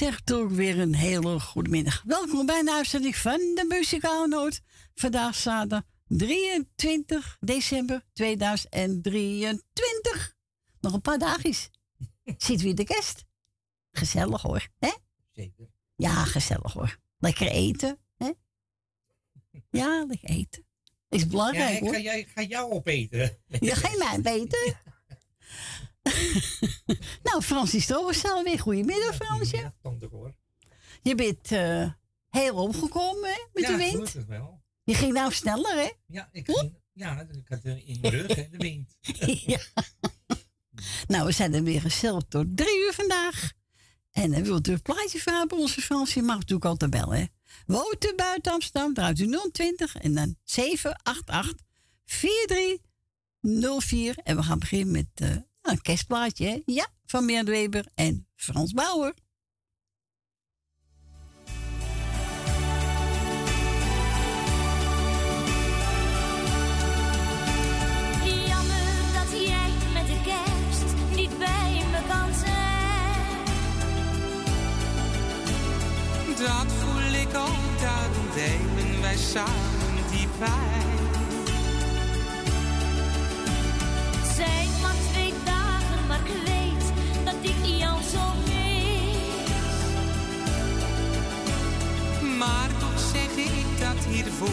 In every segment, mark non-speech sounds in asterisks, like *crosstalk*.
zeg toch weer een hele goede middag. Welkom bij de uitzending van de Muzikale Noot. Vandaag zaterdag 23 december 2023. Nog een paar dagjes. *laughs* Zit weer de kerst. Gezellig hoor, hè? Zeker. Ja, gezellig hoor. Lekker eten, hè? Ja, lekker eten. Is belangrijk ja, ik ga, jij, ga jou opeten. Ja, ga je mij opeten? *laughs* *laughs* nou, Francis Stroberstel weer. Goedemiddag, Fransje. Ja, hoor. Je bent uh, heel omgekomen hè, met ja, de wind. Ja, wel. Je ging nou sneller, hè? Ja, ik, ging, ja, ik had in mijn rug, hè, de wind. *laughs* ja. Nou, we zijn er weer gezellig tot drie uur vandaag. En dan wilt u een plaatje van hebben, onze Fransje, mag natuurlijk altijd bellen, hè? Woont u buiten Amsterdam, draait u 020 en dan 788 4304. En we gaan beginnen met... Uh, een kerstplaatje, Ja, van Meert Weber en Frans Bauer. Dat voel ik ook, daarom delen wij samen die pijn. Maar toch zeg ik dat hiervoor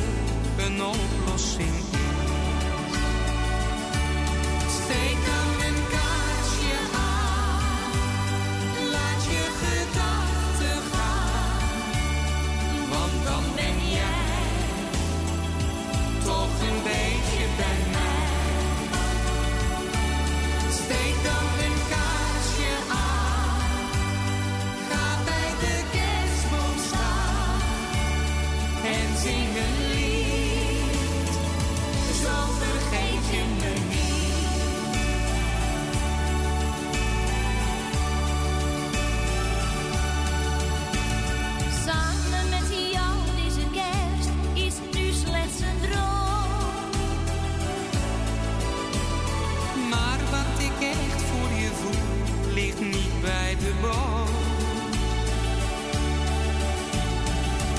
een oplossing is. Steek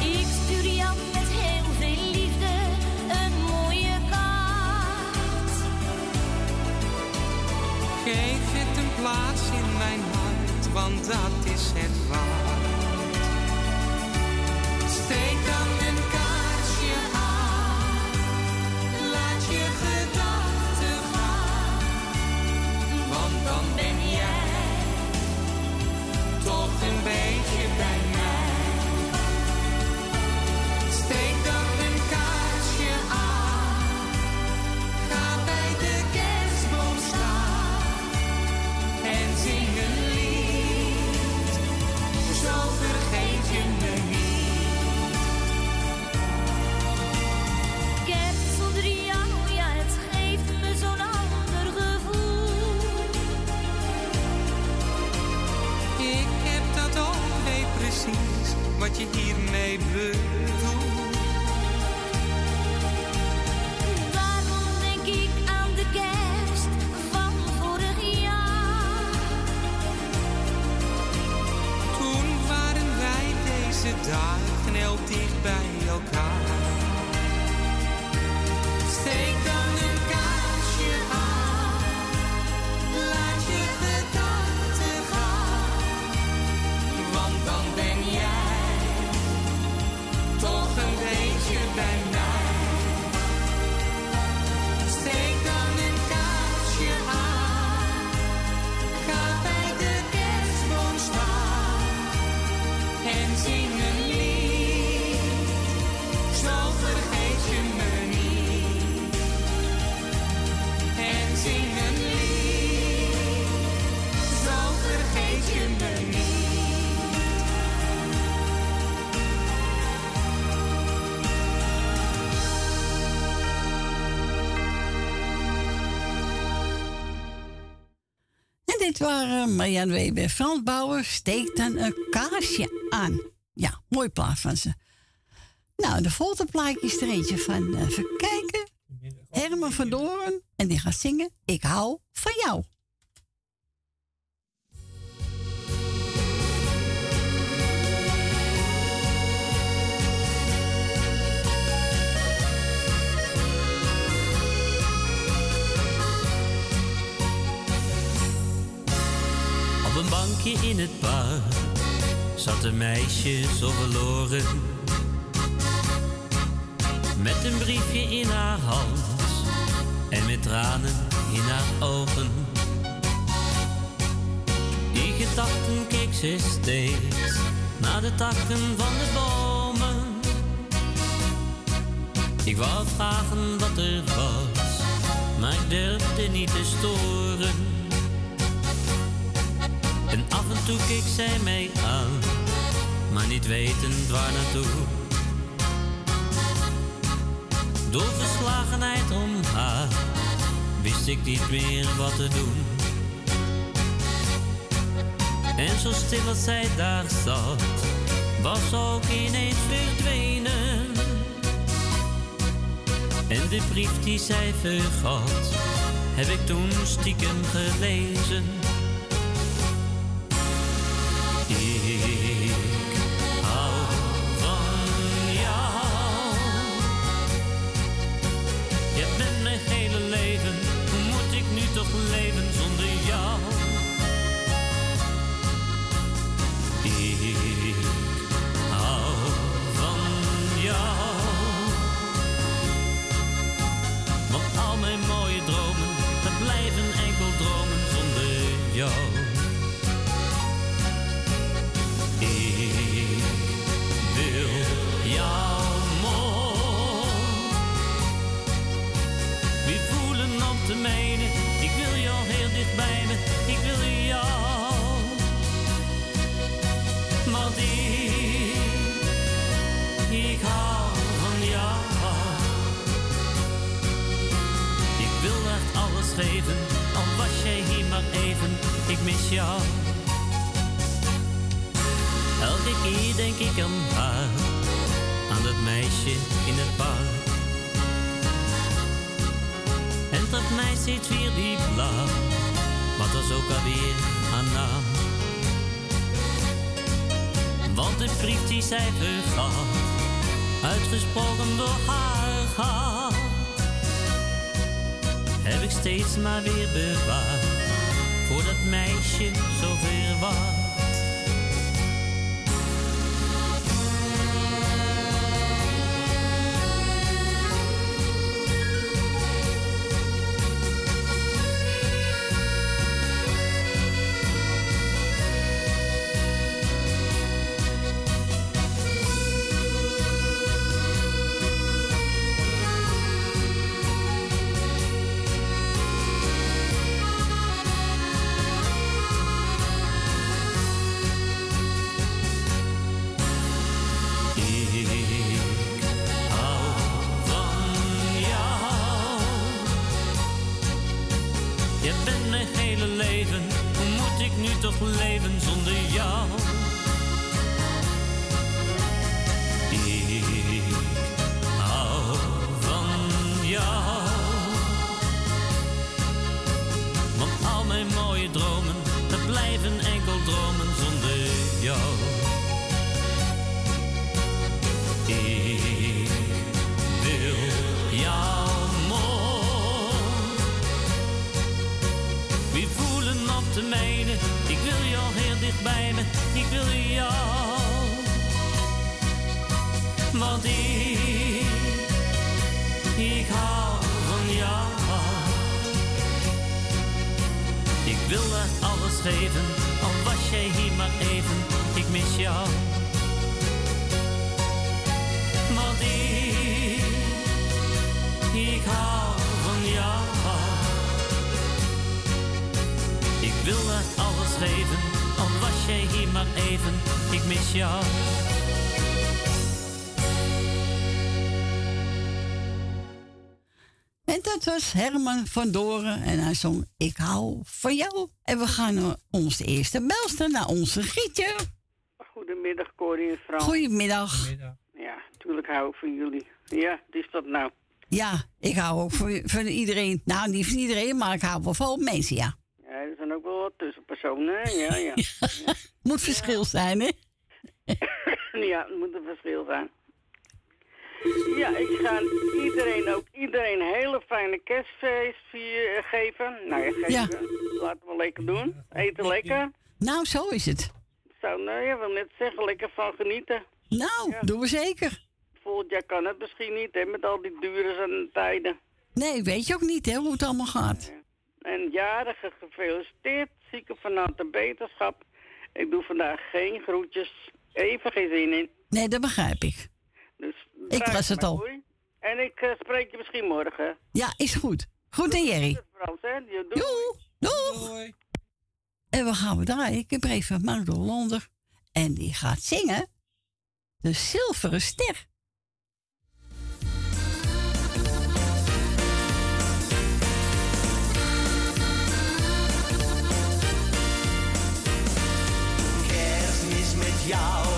Ik jou met heel veel liefde een mooie kaart. Geef het een plaats in mijn hart, want dat is het waard. Steek wat je hiermee bedoelt. Waarom denk ik aan de kerst van vorig jaar? Toen waren wij deze dagen heel dicht bij elkaar. Dit waren Marianne Weber Frans Bauer. Steek dan een kaarsje aan. Ja, mooi plaat van ze. Nou, de volgende plaatje is er eentje van, uh, even kijken. Herman van Doorn. En die gaat zingen Ik hou van jou. In het park zat een meisje zo verloren. Met een briefje in haar hand en met tranen in haar ogen. Die gedachten keek ze steeds naar de takken van de bomen. Ik wou vragen wat er was, maar ik durfde niet te storen. En toe keek zij mij aan, maar niet wetend waar naartoe. Door verslagenheid om haar wist ik niet meer wat te doen. En zo stil als zij daar zat, was ook ineens verdwenen. En de brief die zij vergat, heb ik toen stiekem gelezen. Herman van Doren en hij zong Ik hou van jou. En we gaan naar onze eerste belster, naar onze Gietje. Goedemiddag, Corrie en Frans. Goedemiddag. Ja, natuurlijk hou ik van jullie. Ja, is dat nou. Ja, ik hou ook van, van iedereen. Nou, niet van iedereen, maar ik hou wel van mensen, ja. Ja, er zijn ook wel wat tussenpersonen, hè? Ja, ja. *laughs* Moet verschil zijn, hè? *laughs* ja, het moet een verschil zijn. Ja, ik ga iedereen ook iedereen een hele fijne kerstfeest vier- geven. Nou ja, geven. Ja. Laten we lekker doen. Eten lekker. Nou, zo is het. Zo, nou ja, wil net zeggen, lekker van genieten. Nou, doen we zeker. Volgend jaar kan het misschien niet, hè, met al die dure tijden. Nee, weet je ook niet, hè, hoe het allemaal gaat. En jarige gefeliciteerd, zieke van harte beterschap. Ik doe vandaag geen groetjes. Even geen zin in. Nee, dat begrijp ik. Dus Ik was het al. door. En ik eh, spreek je misschien morgen. Ja, is goed. Goed en Jerry. Doei. Doeg! En we gaan we draaien. Ik heb even Marco Londer. En die gaat zingen. De Zilveren Ster. Kerstmis met jou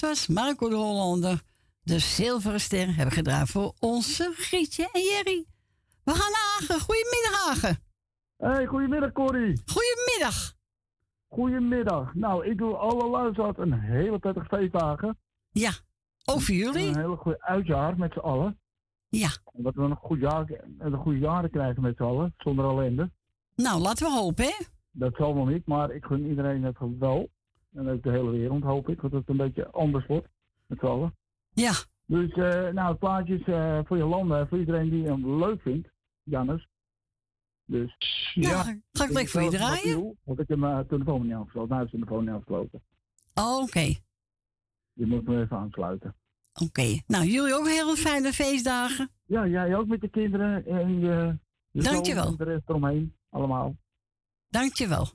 dat was Marco de Hollander. De Zilveren Ster hebben gedaan voor onze Gietje en Jerry. We gaan naar Hagen. Goedemiddag, Hagen. Hey, goedemiddag Corrie. Goedemiddag. Goedemiddag. Nou, ik doe alle luisteraars een hele prettige feestdagen. Ja, ook voor En jullie. Een hele goede uitjaar met z'n allen. Ja. En dat we een goed jaar, een goede jaren krijgen met z'n allen, zonder ellende. Nou, laten we hopen, hè? Dat zal wel niet, maar ik gun iedereen het wel. En ook de hele wereld hoop ik, want het een beetje anders wordt met z'n allen. Ja, Dus, eh, nou, het plaatje is eh, voor Jolanda, voor iedereen die hem leuk vindt, Jannes. Dus, Ja, ja. ga ik lekker voor je draaien? Want ik heb mijn telefoon niet afgesloten. Nou is de telefoon niet afgesloten. Oh, Oké, Je moet me even aansluiten. oké. Nou, jullie ook hele fijne feestdagen. Ja, jij ook met de kinderen en je, je Dankjewel. zoon en de rest eromheen. Allemaal. Dankjewel.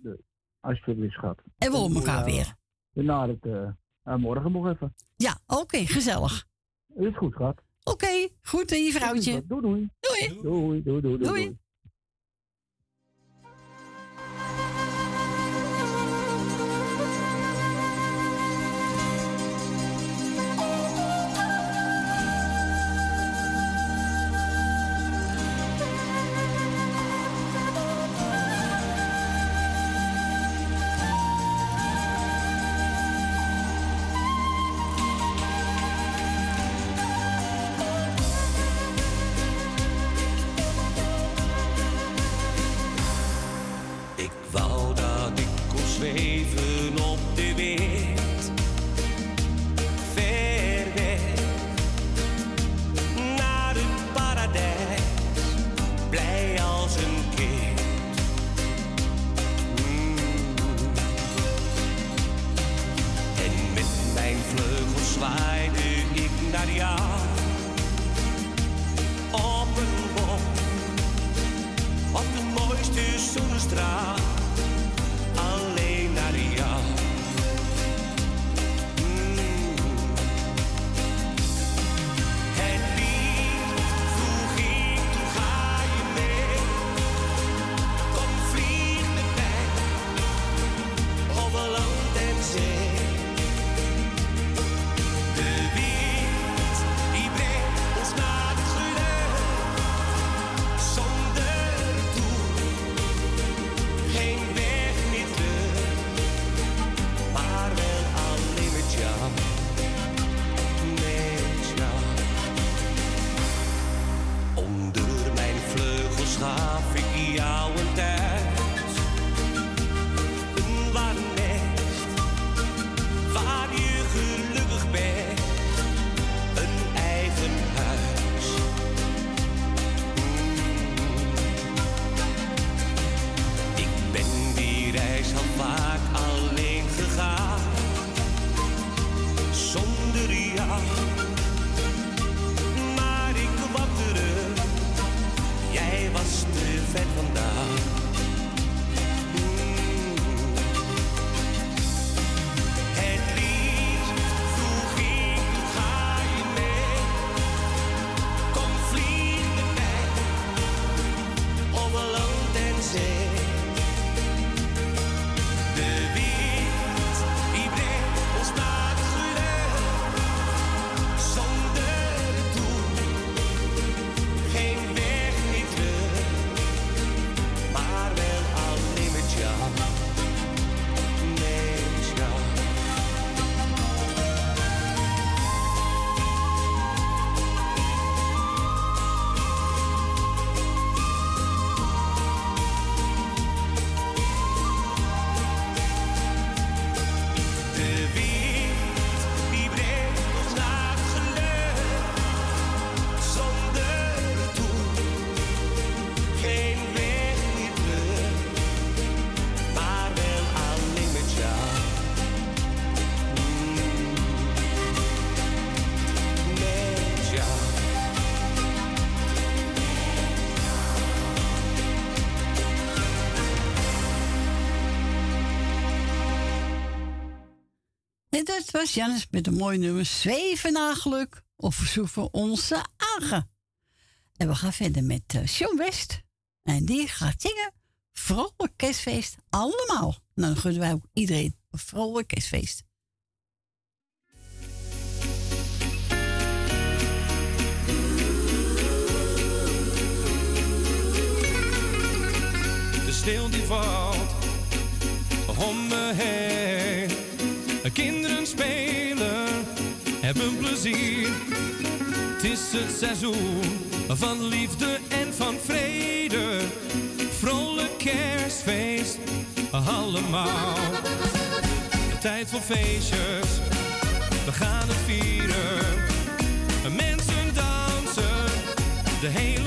Alsjeblieft, schat. En we horen elkaar weer. Na het, eh, eh, morgen nog even. Ja, oké, gezellig. Is goed, schat. Oké, goed en je vrouwtje. Doei, doei. Doei. Doei, doei, doei, doei. Doei. Dat was Jannes met een mooi nummer Zweven naar geluk of verzoek voor onze Agen. En we gaan verder met eh Sean West. En die gaat zingen Vrolijk kerstfeest allemaal. Nou, dan gunnen wij ook iedereen een vrolijk kerstfeest. De sneeuw die valt om me heen. Tis Het is het seizoen van liefde en van vrede. Vrolijk kerstfeest, allemaal. Tijd voor feestjes, we gaan het vieren. Mensen dansen, de hele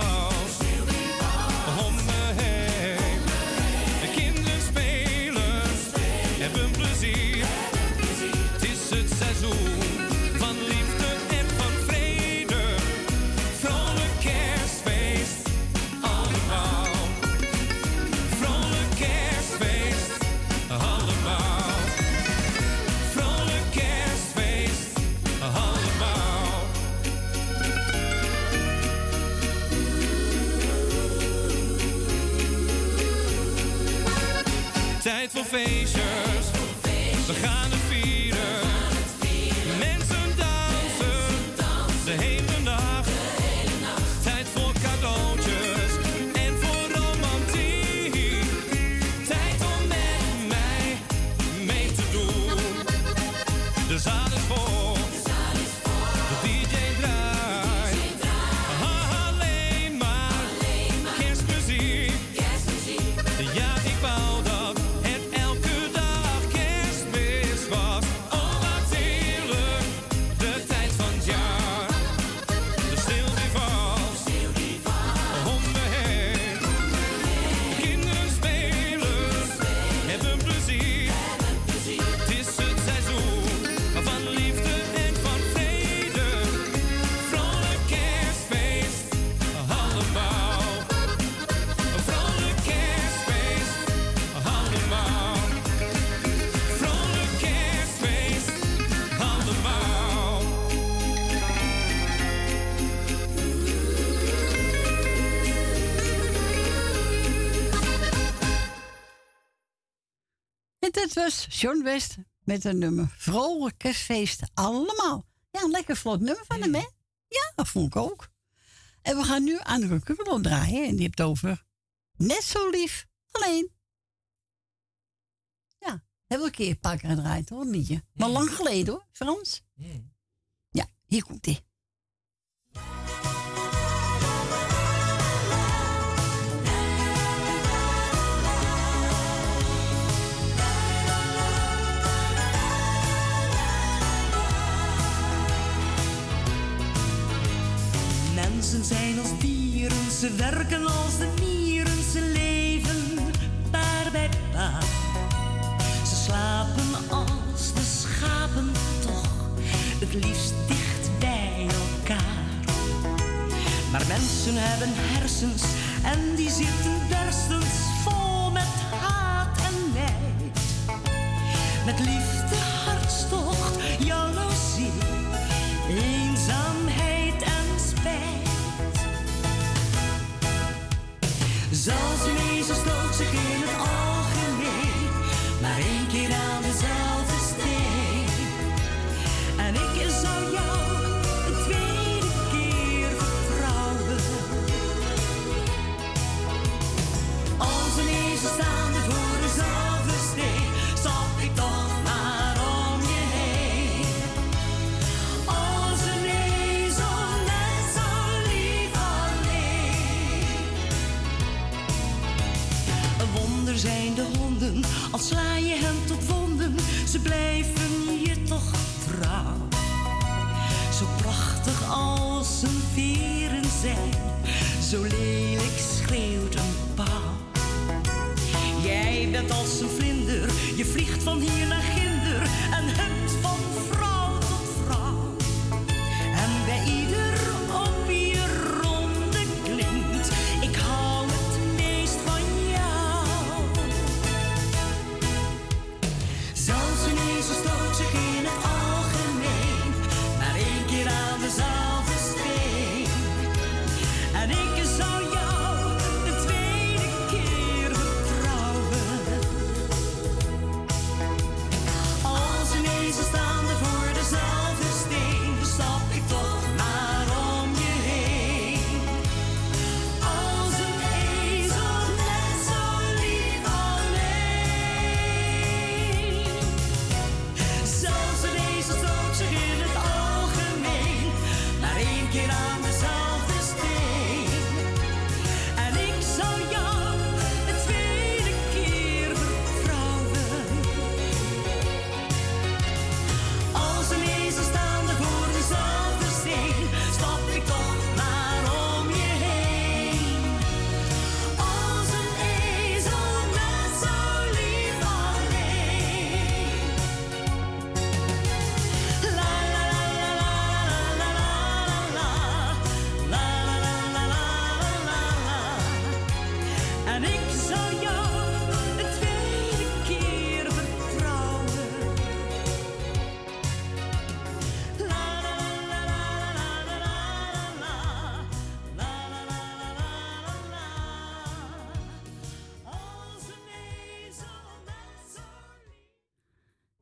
fall. Home Tijd voor feestjes. We gaan John West met een nummer Vrolijk Kerstfeest Allemaal. Ja, een lekker vlot nummer van hem, hè? Ja, dat vond ik ook. En we gaan nu aan de Kuppelon draaien. En die hebt over net zo lief, alleen. Ja, hebben we een keer keer gedraaid, hoor, een liedje. Maar lang geleden, hoor, Frans. Ja, hier komt hij. Mensen zijn als dieren, ze werken als de mieren, ze leven paar bij paar. Ze slapen als de schapen toch, het liefst dicht bij elkaar. Maar mensen hebben hersens en die zitten berstens vol met haat en nijd. Met liefde, hartstocht, jaloezie, ze blijven je toch trouw. Zo prachtig als een veren zijn, zo lelijk schreeuwt een pauw. Jij bent als een vlinder, je vliegt van hier naar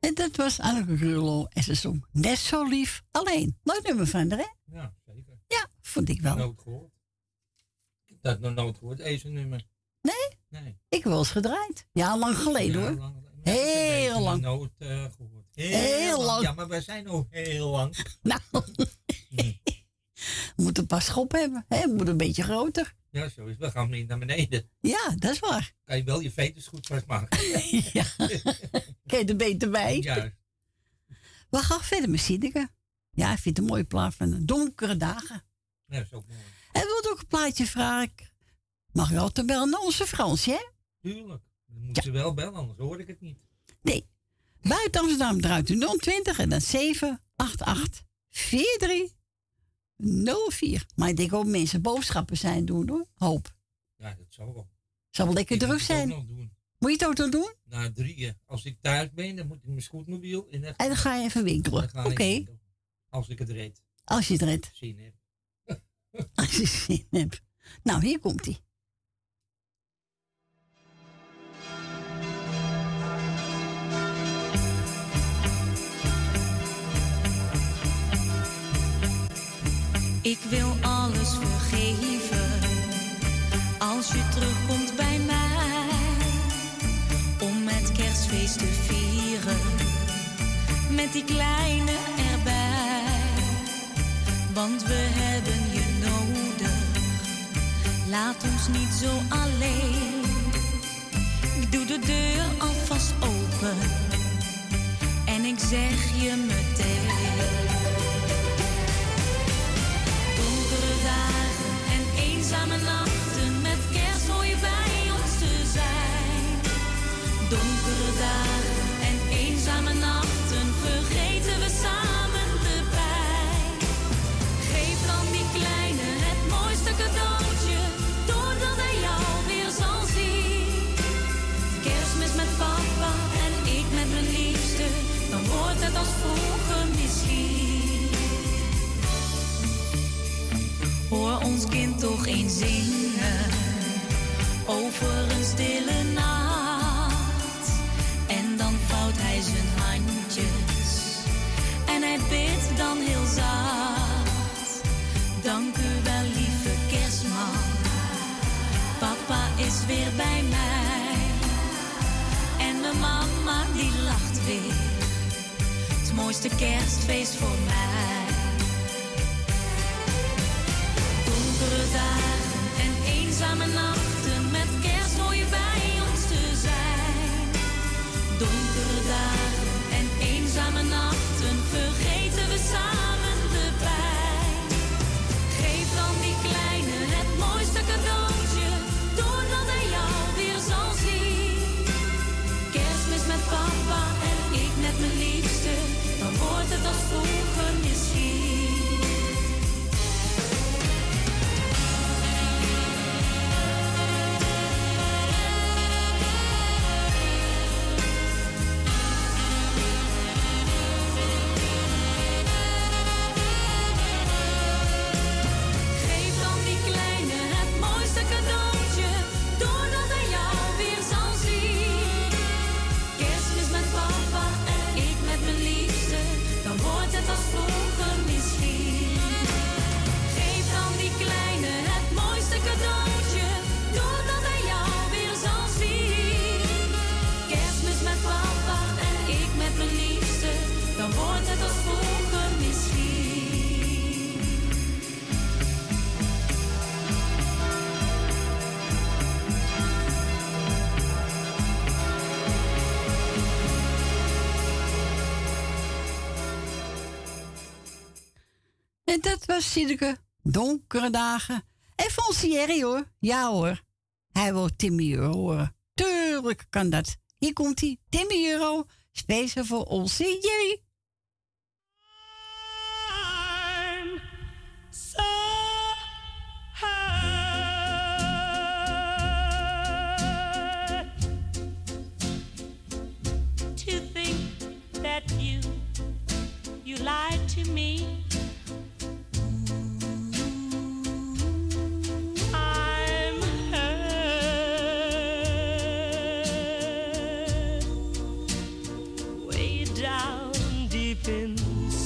En dat was Anneke Grullo en ze zong net zo lief. Alleen, leuk nummer van haar, hè? Ja, zeker. Ja, vond ik wel. Nooit gehoord. Ik heb dat nog nooit gehoord, deze nummer. Nee? Nee. Ik heb wel eens gedraaid. Ja, lang geleden Ja, hoor. lang Heel Deze lang. Nooit eh, gehoord. Heel lang. Ja, maar wij zijn nog heel lang. *laughs* Nou, *laughs* we moeten pas schop hebben. Hè? We moeten een beetje groter. Ja, zo is. We gaan niet naar beneden. Ja, dat is waar. Kan je wel je veters goed vastmaken. *laughs* ja. Kijk er beter bij. Juist. We gaan verder met Siedeke. Ja, ik vind het een mooie plaat van donkere dagen. Ja, dat is ook mooi. En wilt ook een plaatje vragen? Mag je altijd bellen naar onze Fransje, hè? Tuurlijk. Dan moeten ze wel bellen, anders hoor ik het niet. Nee. Buiten Amsterdam draait u 020 en dan 788 4304. Maar ik denk ook mensen boodschappen zijn doen hoor. Hoop. Ja, dat zal wel. Zal wel lekker Ik druk zijn. nog doen. Moet je het ook nog doen? Na drieën. Als ik thuis ben, dan moet ik mijn scootmobiel in. En dan ga je even winkelen. Oké. Als ik het reed. Als je het heb. Als je zin hebt. Nou, hier komt hij. Ik wil alles vergeven als je terugkomt bij mij. Om met kerstfeest te vieren, met die kleine erbij. Want we hebben je nodig, laat ons niet zo alleen. Ik doe de deur alvast open en ik zeg je meteen. Dagen en eenzame nachten, Hoor ons kind toch eens zingen over een stille nacht. En dan vouwt hij zijn handjes en hij bidt dan heel zacht. Dank u wel, lieve kerstman. Papa is weer bij mij. En mijn mama die lacht weer. Het mooiste kerstfeest voor mij. Donkere dagen en eenzame nachten, met kerst hoor je bij ons te zijn. Donkere dagen en eenzame nachten, En dat was Siedeke. Donkere dagen. En Thierry hoor. Ja hoor. Hij wil Timmy Euro horen. Tuurlijk kan dat. Hier komt hij. Timmy Euro. Speciaal voor onze Jerry.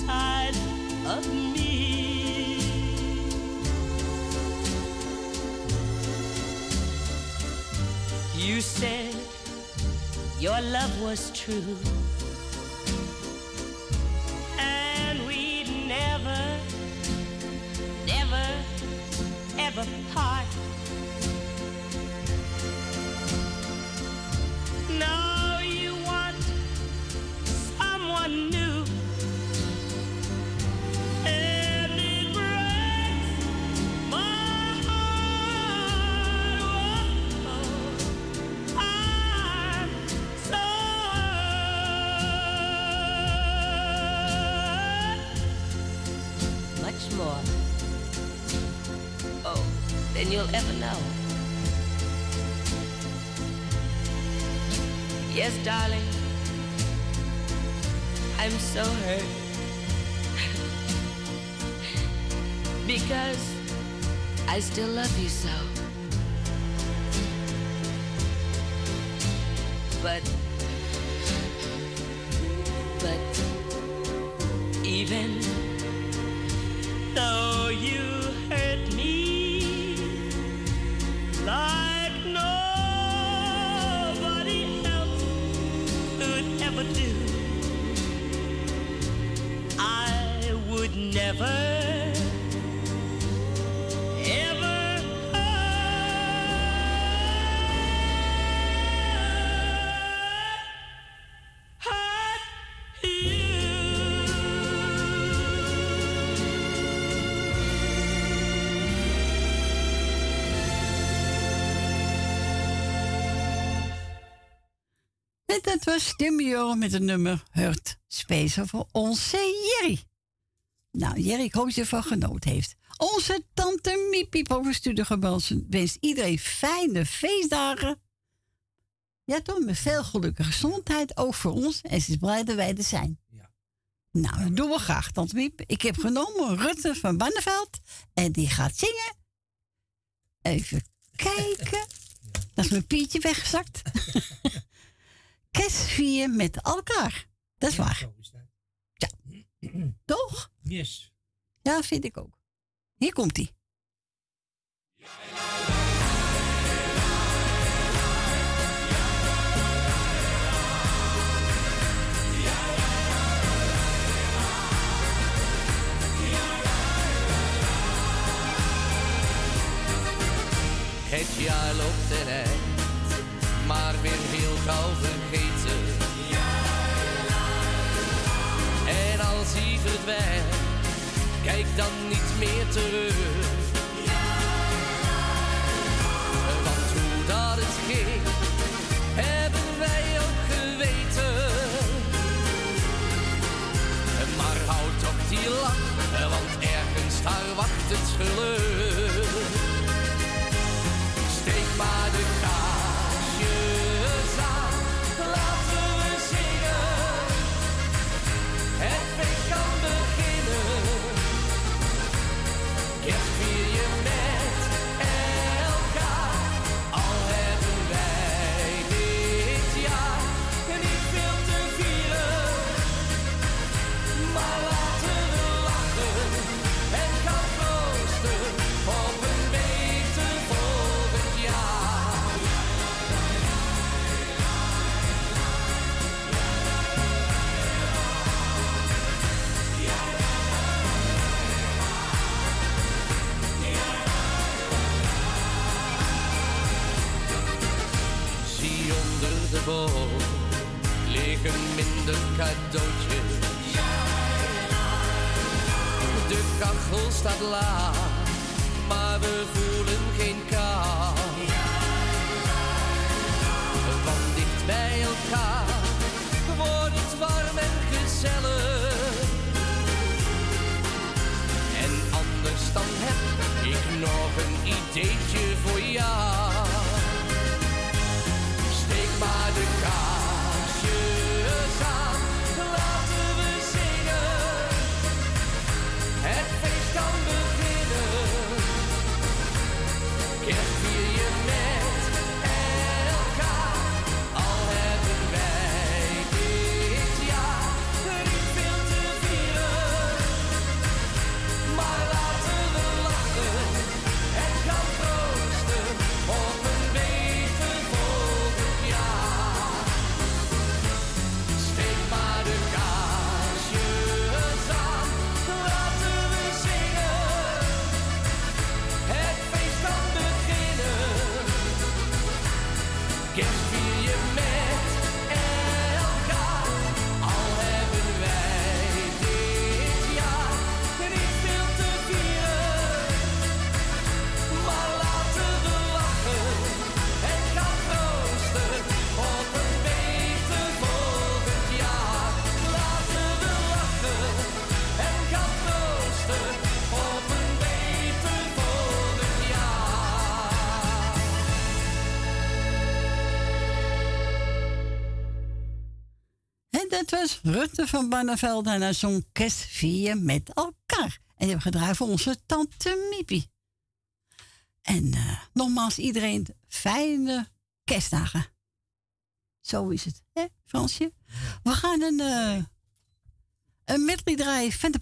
inside of me. You said your love was true. Know. Yes, darling. I'm so hurt. *laughs* because I still love you so. But, but, Tim Joren met het nummer Hurt Special voor onze Jerry. Nou, Jerry, ik hoop dat je ervan genoten heeft. Onze tante Miepie over wenst iedereen fijne feestdagen. Ja, toch? Met veel gelukkige gezondheid, ook voor ons. En ze is blij dat wij er zijn. Nou, dat doen we graag, tante Miep. Ik heb genomen Rutte van Banneveld. En die gaat zingen. Even kijken. *laughs* Dat is mijn Pietje weggezakt. *laughs* Kerstvieren met elkaar. Dat is waar. Ja. *clears throat* Toch? Yes. Ja, vind ik ook. Hier komt hij. Het jaar loopt eind, maar weer heel gauw kijk dan niet meer terug. Want hoe dat het ging, hebben wij ook geweten. Maar houd toch die lach, want ergens daar wacht het geluk. Steek maar de boom liggen minder cadeautjes. De kachel staat laag, maar we voelen geen kou. Want dicht bij elkaar wordt het warm en gezellig. En anders dan heb ik nog een ideetje voor jou. Rutte van Barneveld en hij zong Kerst met elkaar. En hebben gedraaid voor onze tante Mipi. En eh, nogmaals iedereen fijne kerstdagen. Zo is het, hè Fransje? We gaan een, uh, een medley draaien van de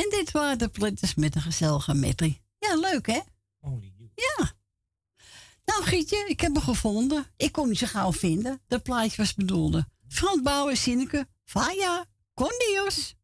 En dit waren de Plitters met een gezellige metrie. Ja, leuk hè? Only you. Ja. Nou Gietje, ik heb hem gevonden. Ik kon hem zo gauw vinden. De plaatje was bedoelde. Frans Bauer, Zinneke, Vaya, Condios.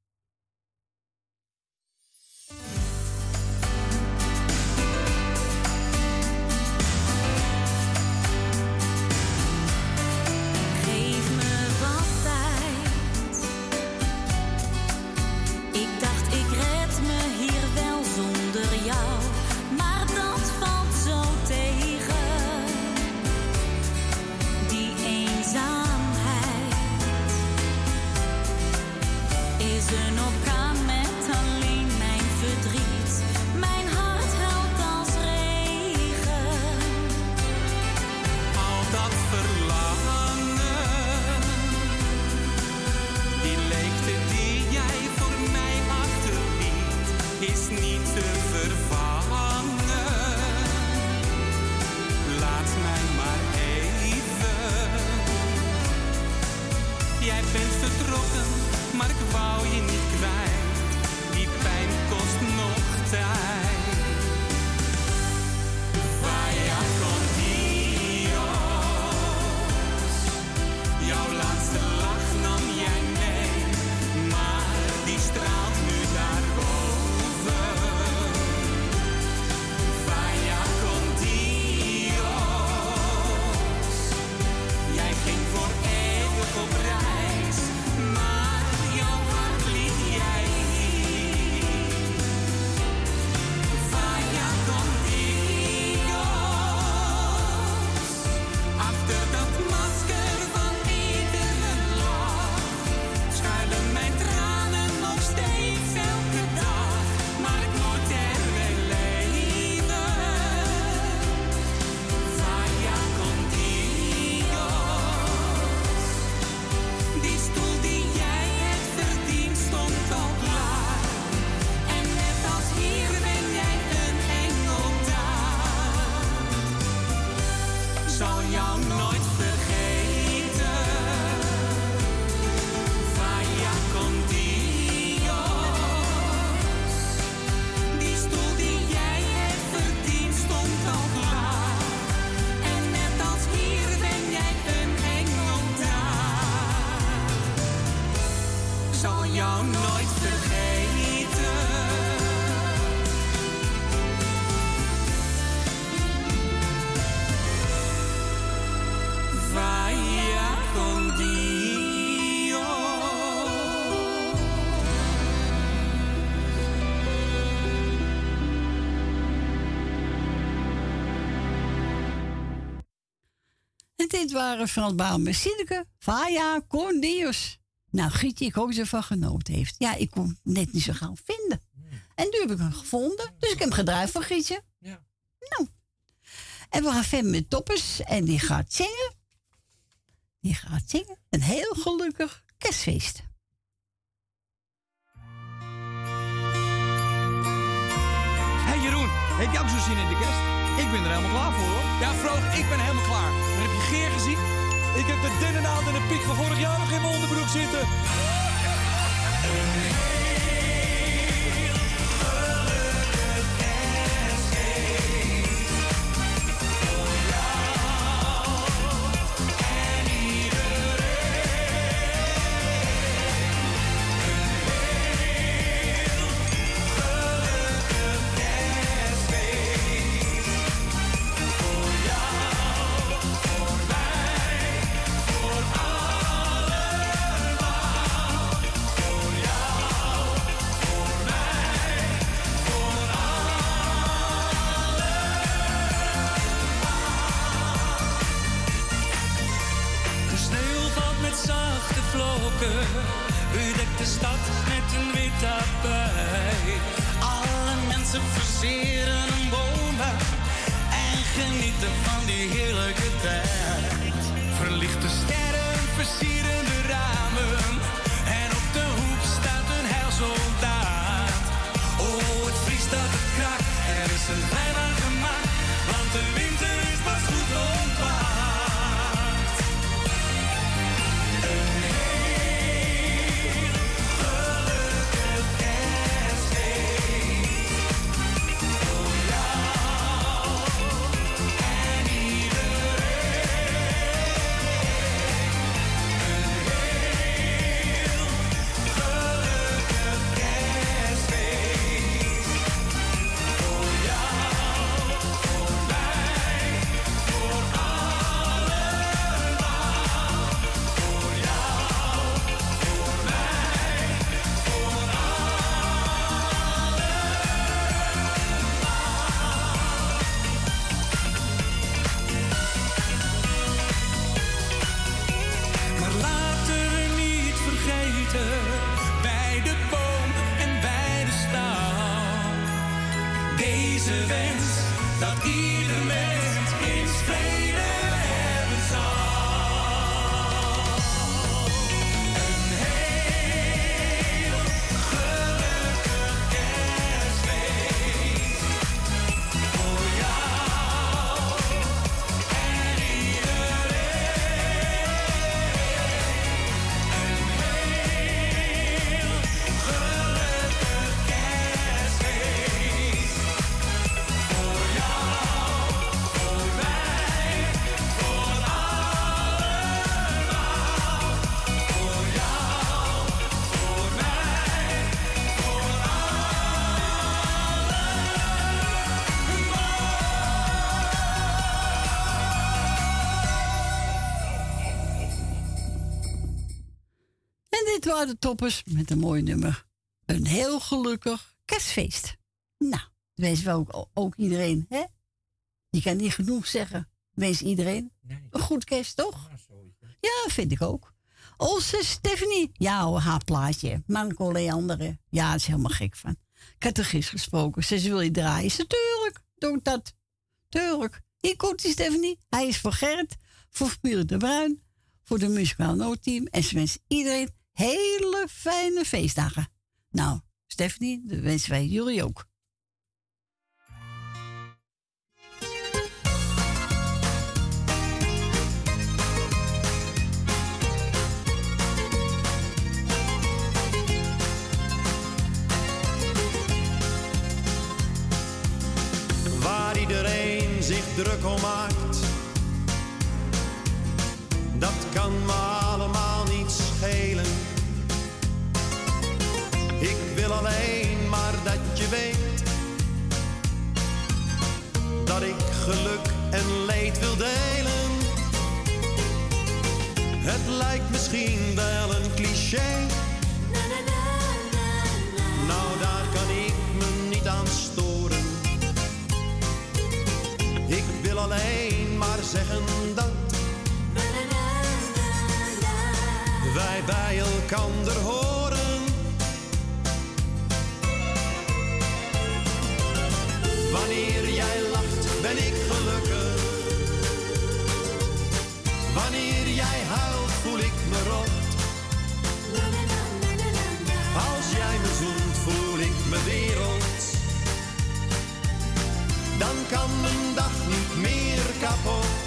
dit waren Frans Baan met Sineke, Vaya, Cornelius. Nou, Gietje, ik hoop dat ze ervan genoten heeft. Ja, ik kon net niet zo gauw vinden. En nu heb ik hem gevonden, dus ik heb hem gedraaid van Gietje. Ja. Nou. En we gaan verder met Toppers en die gaat zingen. Die gaat zingen. Een heel gelukkig kerstfeest. Hey Jeroen, heb je ook zo zin in de kerst? Ik ben er helemaal klaar voor. Ja, vrouw, ik ben helemaal klaar. Heb je Geer gezien? Ik heb de dunnenaald en de piek van vorig jaar nog in mijn onderbroek zitten. De toppers met een mooi nummer. Een heel gelukkig kerstfeest. Nou, wens we ook, ook iedereen, hè? Je kan niet genoeg zeggen. Wens iedereen een goed kerst, toch? Ja, vind ik ook. Onze Stephanie. Ja haar plaatje. Marco Leander. hè. Ja, is helemaal gek van. Ik had er gisteren gesproken. Ze wil je draaien? Zei, tuurlijk. Doe dat. Tuurlijk. Hier komt die Stephanie. Hij is voor Gerrit. Voor familie De Bruin. Voor de muzikaal noodteam. En ze wensen iedereen hele fijne feestdagen. Nou, Stephanie, dat wensen wij jullie ook. waar iedereen zich druk om maakt. Dat kan me allemaal niet schelen. Wil alleen maar dat je weet dat ik geluk en leed wil delen. Het lijkt misschien wel een cliché. Nou, daar kan ik me niet aan storen. Ik wil alleen maar zeggen dat wij bij elkander horen. Wanneer jij lacht, ben ik gelukkig. Wanneer jij huilt, voel ik me rot. Als jij me zoent, voel ik me wereld. Dan kan mijn dag niet meer kapot.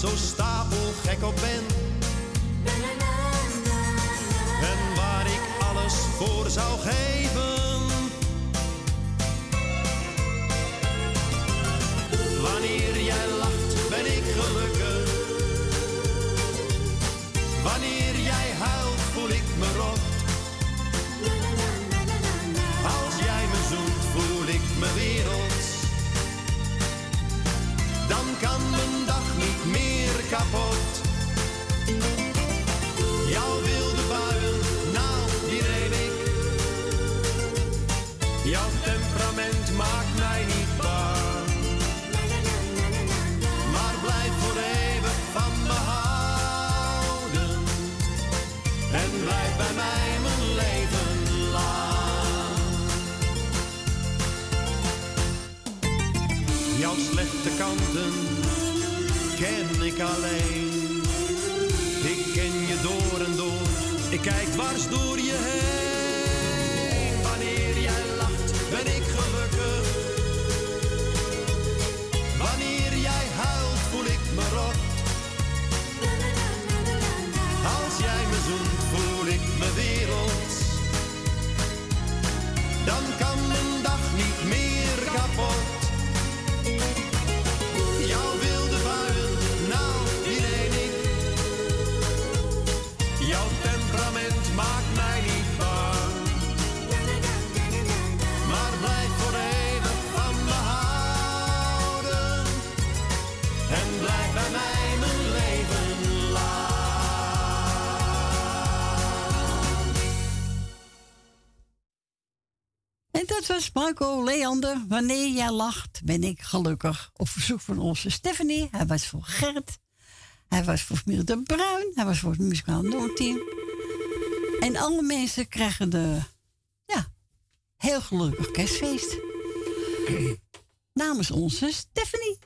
zo stapelgek op ben. En waar ik alles voor zou geven. Wanneer jij lacht, ben ik gelukkig. Wanneer ken ik alleen. Ik ken je door en door, ik kijk dwars door je heen. Wanneer jij lacht, ben ik gelukkig. Wanneer jij huilt, voel ik me rot. Als jij was Marco Leander. Wanneer jij lacht, ben ik gelukkig. Op verzoek van onze Stephanie. Hij was voor Gert. Hij was voor de Bruin. Hij was voor het muzikaal Noordteam. En alle mensen krijgen de, ja, heel gelukkig kerstfeest. Namens onze Stephanie.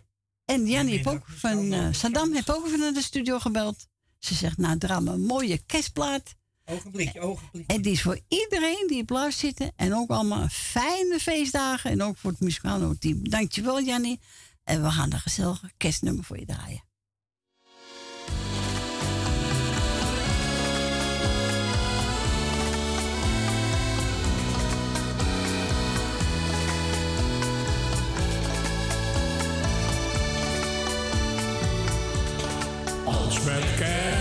En Jannie heeft ook van eh, Saddam heeft ook even naar de studio gebeld. Ze zegt, nou, drama mooie kerstplaat. Ogenblikje, ogenblikje. En die is voor iedereen die op luister zitten. En ook allemaal fijne feestdagen. En ook voor het muzikale team. Dankjewel, Jannie. En we gaan een gezellige kerstnummer voor je draaien. Als met kerst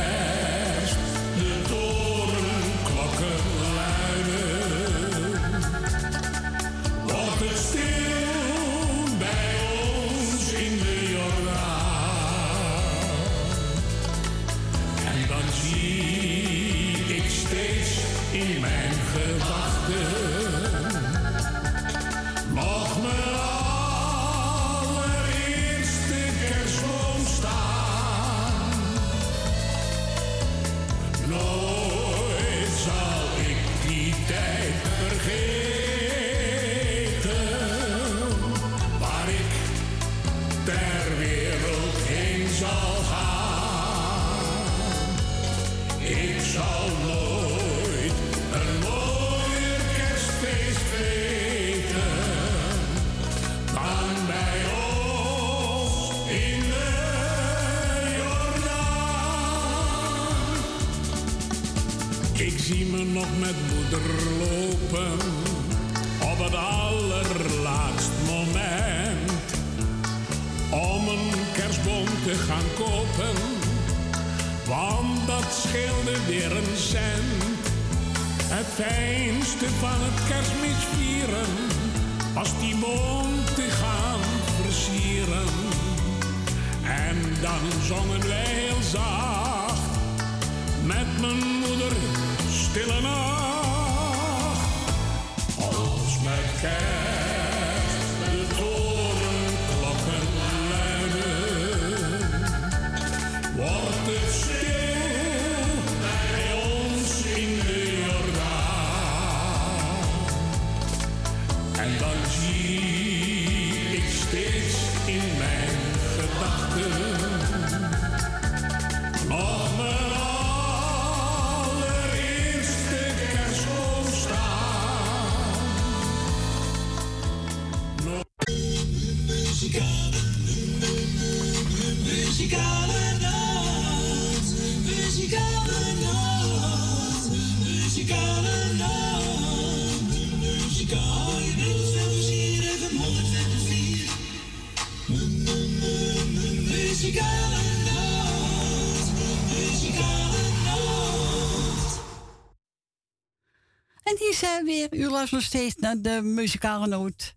weer. U luistert nog steeds naar de muzikale noot.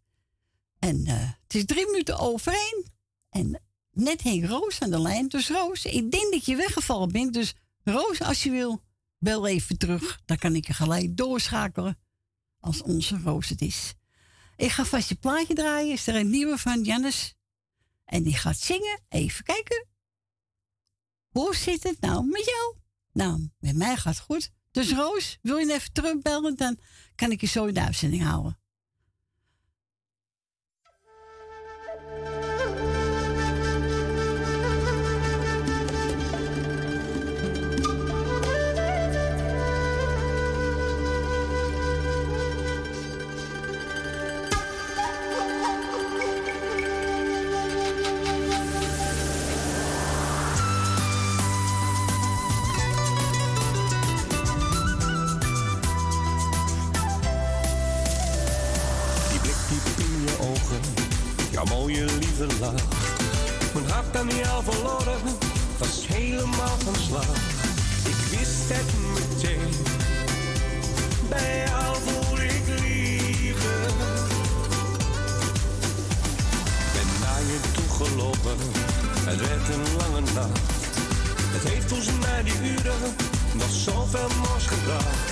En eh, het is drie minuten over. En net hing Roos aan de lijn. Dus Roos, ik denk dat je weggevallen bent. Dus Roos, als je wil, bel even terug. Dan kan ik je gelijk doorschakelen. Als onze Roos het is. Ik ga vast je plaatje draaien. Is er een nieuwe van Jannes. En die gaat zingen. Even kijken. Hoe zit het nou met jou? Nou, met mij gaat het goed. Dus Roos, wil je even terugbellen? Dan kan ik je zo in de uitzending houden. Mijn hart aan jou verloren, was helemaal van slag. Ik wist het meteen, bij jou voel ik liefde. Ben naar je toegelopen, het werd een lange nacht. Het heeft volgens mij die uren nog zoveel moois gebracht.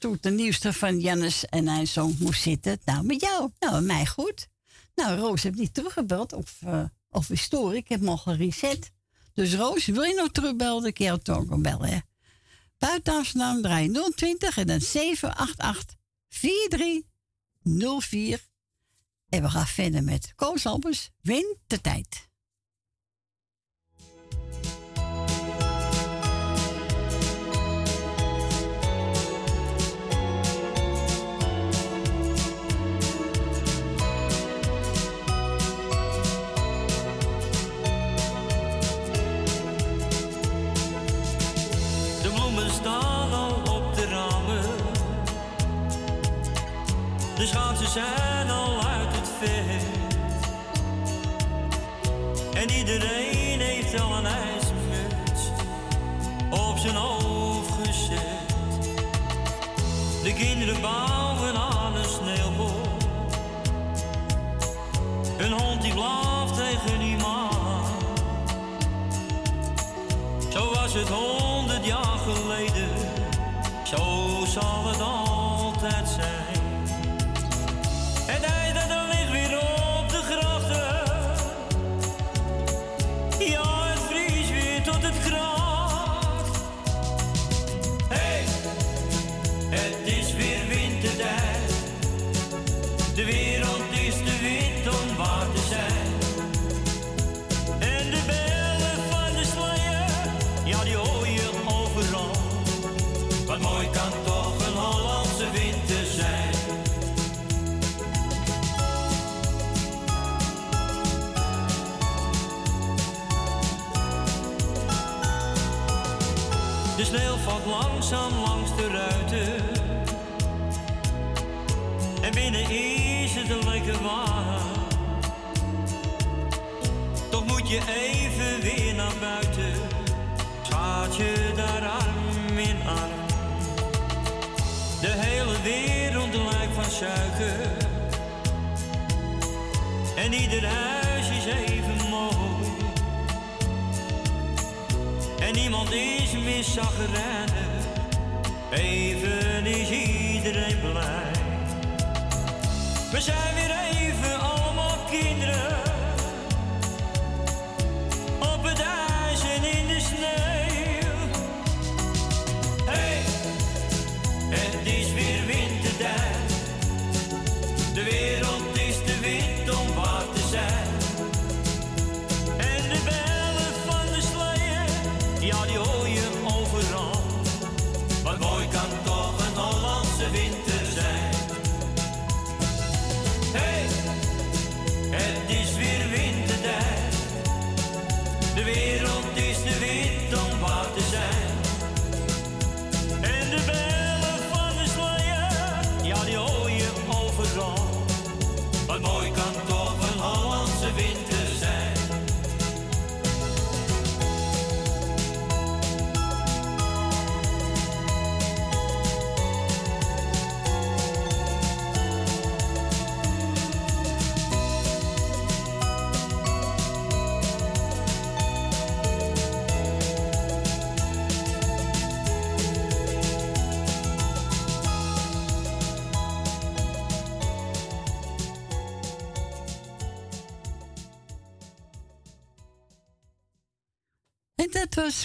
toen de nieuwste van Jannes en zijn zoon moest zitten. Nou, met jou. Nou, met mij goed. Nou, Roos heeft niet teruggebeld. Of, uh, of historie. Ik heb hem al gereset. Dus Roos, wil je nog terugbellen? Ik jou toch ook bellen, hè? Buiten Amsterdam, draai 020 en dan 788 4304. En we gaan verder met Koos Albers. Win tijd. De schaatsen zijn al uit het veld. En iedereen heeft al een ijsmuts op zijn hoofd gezet. De kinderen bouwen aan een sneeuwbol. Een hond die blaft tegen iemand. Zo was het honderd jaar geleden, zo zal het altijd zijn. mooi kan toch een Hollandse winter zijn. De sneeuw valt langzaam langs de ruiten. En binnen is het lekker warm. Toch moet je even weer naar buiten. Gaat je daar arm in arm. De wereld lijkt van suiker. En ieder huis is even mooi. En niemand is meer zagrijnig. Even is iedereen blij. We zijn weer even allemaal kinderen.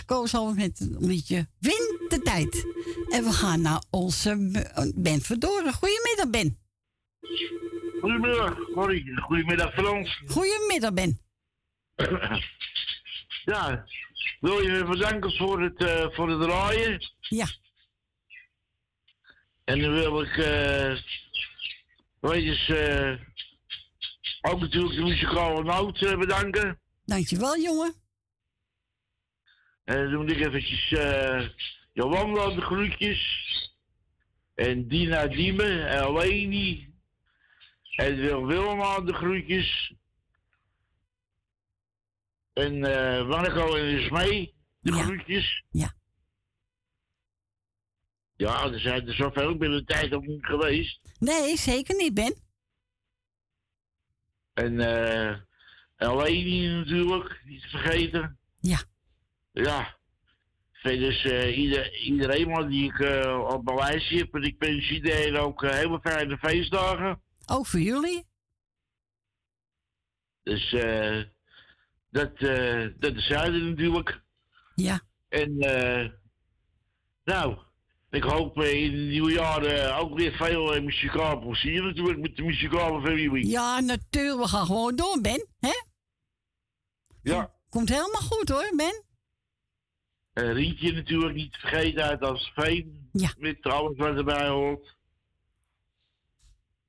Koos al met een liedje Wintertijd. En we gaan naar onze Ben Verdoren. Goedemiddag, Ben. Goedemiddag, Corrie. Goedemiddag, Frans. Goedemiddag, Ben. *clears throat* ja, wil je me bedanken voor het, eh, voor het draaien. Ja. En dan wil ik, eh weet je, eh, ook natuurlijk de muzikale noot bedanken. Dankjewel, jongen. En dan moet ik eventjes Jolanda de groetjes. En Dina Diemen en Leni. En Wil Wilma de groetjes. En eh Marco en de Smee de groetjes. Ja. Ja, er zijn er zoveel binnen de tijd ook niet geweest. Nee, zeker niet, Ben. En eh en Leni natuurlijk, niet te vergeten. Ja. Ja. Verder is eh, ieder, iedereen die ik eh, op mijn lijstje heb. En ik wens iedereen ook eh, hele fijne feestdagen. Ook voor jullie. Dus eh dat, eh dat is zuiden natuurlijk. Ja. En eh nou, ik hoop in het nieuwe jaar ook weer veel eh, muzikaal plezier natuurlijk met de muzikale familie. Ja, natuurlijk. We gaan gewoon door, Ben. Hè? Ja. Komt helemaal goed, hoor, Ben. Eh, Rietje natuurlijk niet te vergeten uit als veen. Ja. Met alles wat erbij hoort.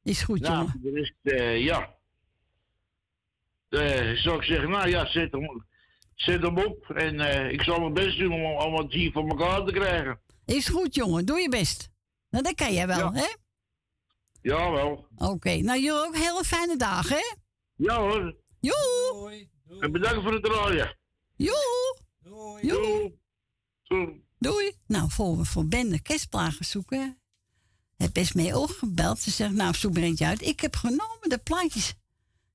Is goed, nou, jongen. de rest, eh, ja. Eh, zou ik zeggen, nou ja, zet hem, zet hem op. En eh, ik zal mijn best doen om allemaal het hier voor elkaar te krijgen. Is goed, jongen. Doe je best. Nou, dat kan jij wel, hè? Jawel. Oké. Nou, jullie ook hele fijne dagen, hè? Ja hoor. Joe. En bedankt voor het draaien. Joe. Joe. Doei. Nou, voor we voor Ben de kerstplagen zoeken, heb best mee ook gebeld. Ze zegt, nou, zoek er eentje uit. Ik heb genomen de plaatjes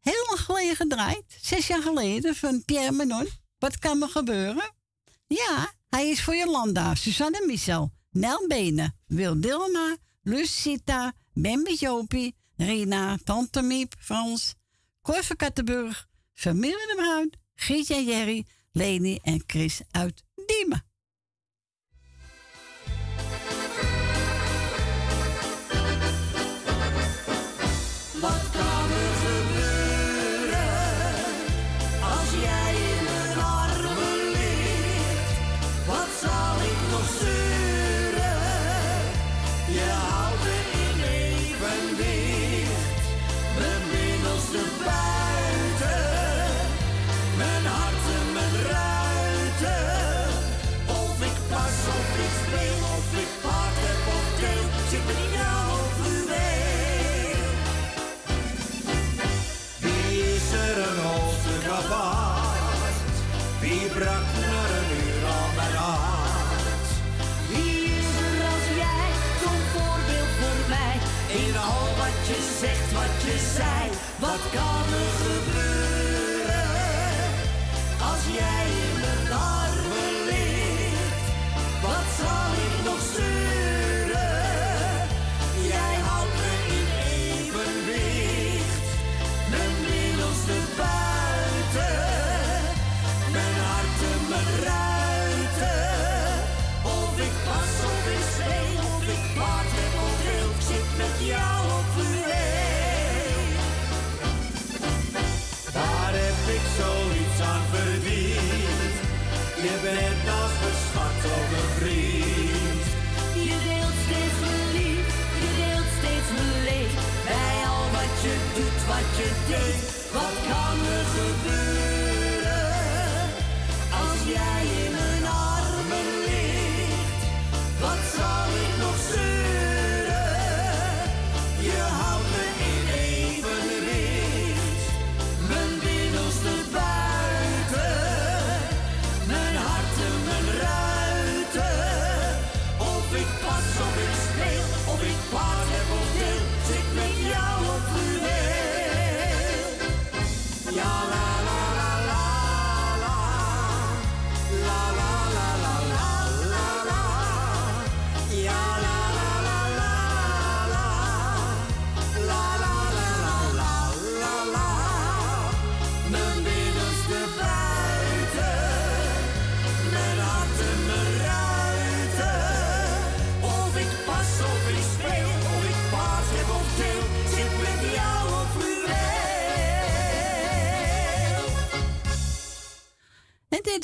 lang geleden gedraaid. Zes jaar geleden van Pierre Manon. Wat kan me gebeuren? Ja, hij is voor Jolanda, Suzanne Michel, Nel Benen, Wil Dilma, Lucita, Bambi Jopie, Rina, Tante Miep, Frans, Cor van Kattenburg, Familie de Bruin, Gietje en Jerry, Leni en Chris uit Diemen. Wat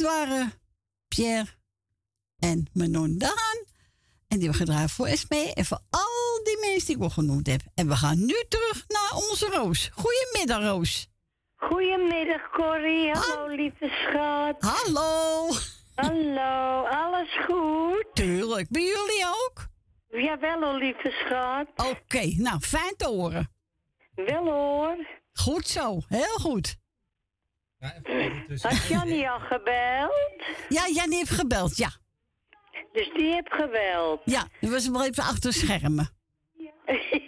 waren Pierre en Manon Daan. En die hebben gedraaid voor Esme en voor al die mensen die ik al genoemd heb. En we gaan nu terug naar onze Roos. Goedemiddag, Roos. Goedemiddag, Corrie. Hallo, lieve schat. Hallo. Hallo, alles goed? Tuurlijk. Bij jullie ook? Jawel hoor, lieve schat. Oké, nou, fijn te horen. Wel hoor. Goed zo, heel goed. Had Jannie al gebeld? Ja, Jannie heeft gebeld, ja. Dus die heeft gebeld. Ja, die was wel even achter schermen. Oké.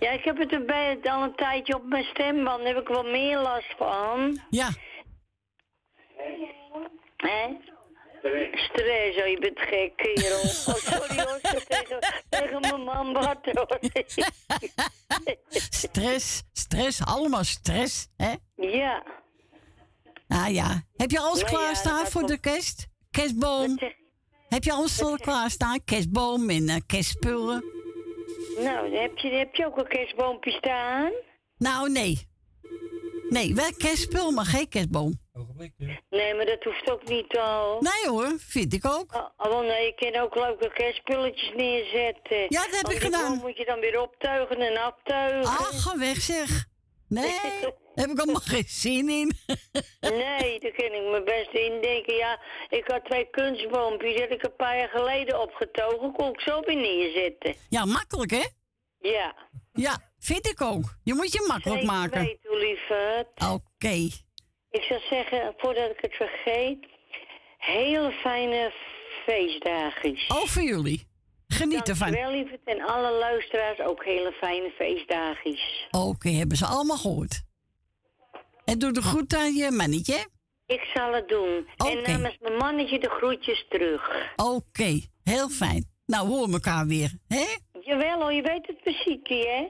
Ja, ik heb het erbij al een tijdje op mijn stemband. Daar heb ik wel meer last van. Ja. Hè? Stress, oh, je bent gek, kerel. *laughs* Oh, sorry hoor, tegen, tegen mijn man hoor. *laughs* Stress, stress, allemaal stress, hè? Ja. Ah ja. Heb je alles Nou klaarstaan voor de kerst? Kerstboom? Heb je alles al klaarstaan? Kerstboom en eh, kerstspullen? Nou, heb je, heb je ook een kerstboompje staan? Nou, nee. Nee, wel kerstspul, maar geen kerstboom. Nee, maar dat hoeft ook niet al. Nee hoor, vind ik ook. Oh, oh, nee, je kan ook leuke kerstspulletjes neerzetten. Ja, dat heb Want ik gedaan. boom moet je dan weer optuigen en aftuigen. Ah, ga weg zeg. Nee, *laughs* daar heb ik allemaal geen zin in. *laughs* Nee, daar kan ik me best in denken. Ja, ik had twee kunstboompjes, die heb ik een paar jaar geleden opgetogen. Kon ik zo weer neerzetten. Ja, makkelijk hè? Ja. Ja, vind ik ook. Je moet je makkelijk Zeker maken. lieverd. Oké. Ik zou zeggen, voordat ik het vergeet, hele fijne feestdagen. Ook voor jullie. Geniet ervan. Dankjewel, lieverd. En alle luisteraars ook hele fijne feestdagen. Oké, hebben ze allemaal gehoord. En doe de groet aan je mannetje. Ik zal het doen. En Oké. namens mijn mannetje de groetjes terug. Oké, heel fijn. Nou, we horen elkaar weer, hè? Jawel hoor, je weet het muziekje, hè?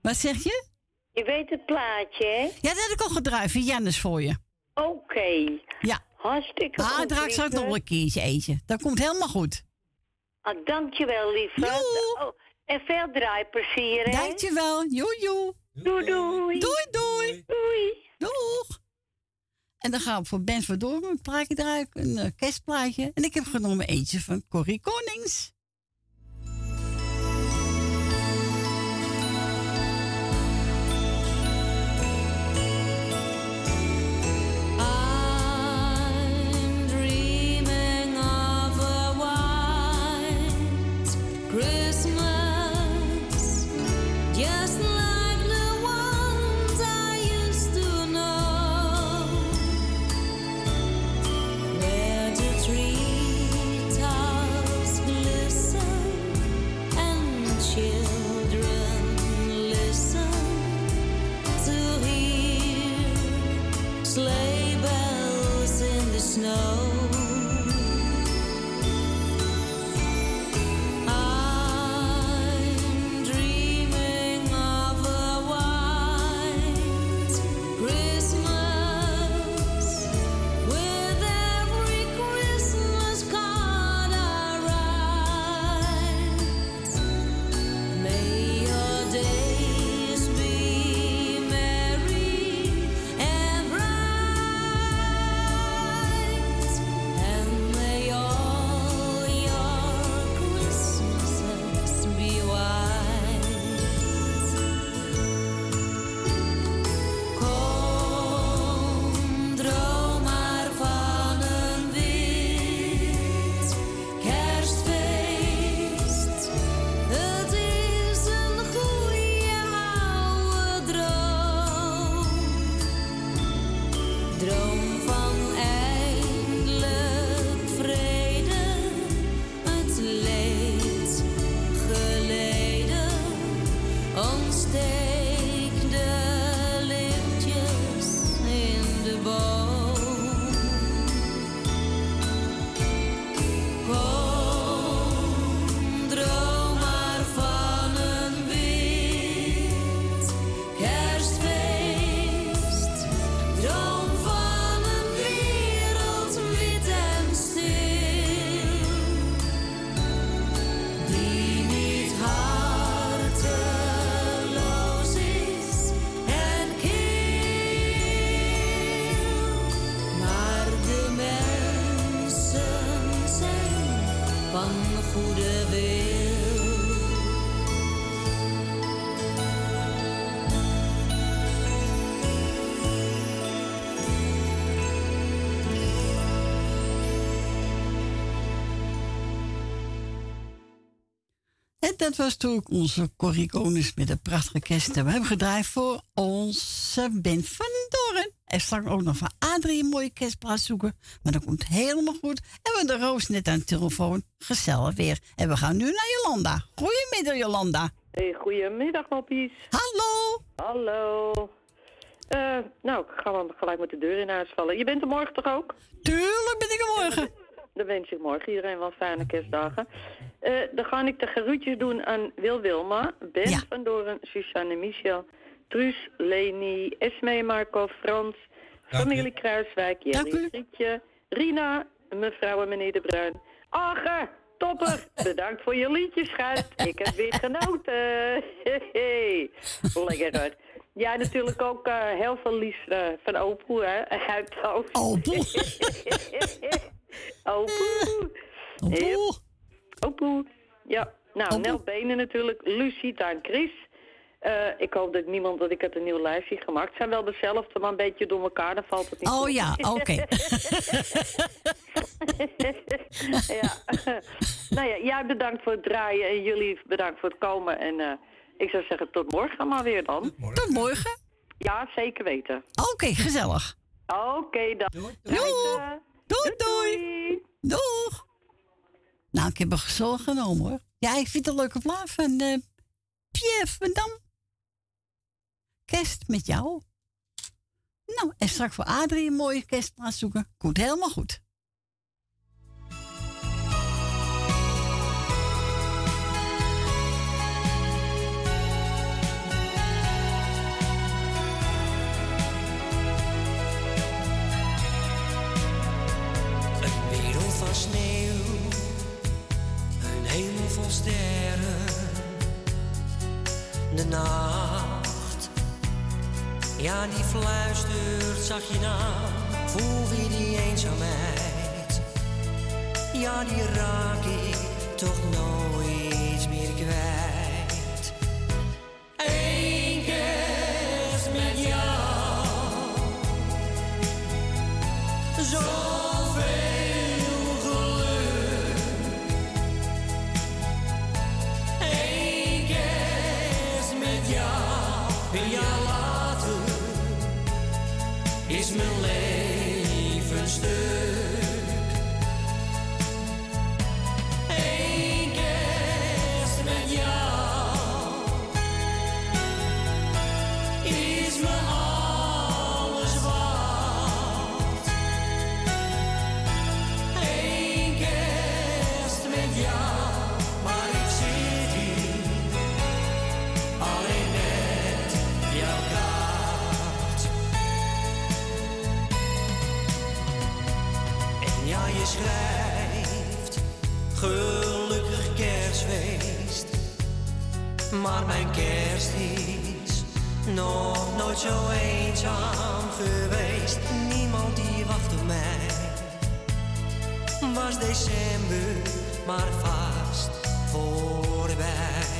Wat zeg je? Je weet het plaatje, hè? Ja, dat heb ik al gedraaid. Voor Jannes voor je. Oké. Ja. Hartstikke Ah, goed, draai ik straks lieverd. nog een keertje eentje. Dat komt helemaal goed. Ah, dankjewel, lieverd. Oh, en veel draaiplezier, hè? Dankjewel. Joe, joe. Doei, doei. Doei, doei. Doei. Doeg. En dan gaan we voor Ben Verdorven een plaatje draaien, een eh, kerstplaatje. En ik heb genomen eentje van Corrie Konings. snow dat was toen onze Corrie Konings met een prachtige kerst. We hebben gedraaid voor onze Ben van Doren. En straks ook nog van Adrie een mooie kerstplaats zoeken. Maar dat komt helemaal goed. En we hebben de Roos net aan de telefoon. Gezellig weer. En we gaan nu naar Jolanda. Goedemiddag Jolanda. Hey, goedemiddag, moppies. Hallo. Hallo. Eh, nou, ik ga wel gelijk met de deur in huis vallen. Je bent er morgen toch ook? Tuurlijk ben ik er morgen. Dan wens ik morgen iedereen wel fijne kerstdagen. Eh, dan ga ik de geroetjes doen aan Wil Wilma, Ben van Doren, Suzanne Michel, Truus, Leni, Esme, Marco, Frans, familie Kruiswijk, Jelly, Grietje, Rina, mevrouw en meneer De Bruin. Age, topper, *laughs* bedankt voor je liedjes, schat. Ik heb weer genoten. *laughs* Lekker hoor. Ja, natuurlijk ook eh, heel veel lies eh, van Opoe, hè, uit Oost. *laughs* Opoe. Opoe. Opoe. Opoe. Ja, nou, Nel Benen natuurlijk, Lucita en Chris. Eh, ik hoop dat niemand, dat ik heb een nieuw lijstje gemaakt. Het zijn wel dezelfde, maar een beetje door elkaar, dan valt het niet Oh op. ja, *laughs* oké. *laughs* ja. *laughs* nou ja, jij bedankt voor het draaien en jullie bedankt voor het komen. En eh, ik zou zeggen tot morgen maar weer dan. Tot morgen. Ja, zeker weten. Oké, gezellig. Oké dan. Doei. Doei, doei. Doeg. Nou, ik heb een gezellig genomen hoor. Ja, ik vind het een leuke plaat van eh Pierre van Dam. Kerst met jou. Nou, en straks voor Adrie een mooie kerstplaats zoeken. Komt helemaal goed. Sterren, de nacht. Ja, die fluistert zachtje aan, voel weer die eenzaamheid. Ja, die raak ik toch nooit meer kwijt. Eén kerst met jou, zoveel je schrijft gelukkig kerstfeest. Maar mijn kerst is nog nooit zo eenzaam geweest. Niemand die wacht op mij. Was december maar vast voorbij.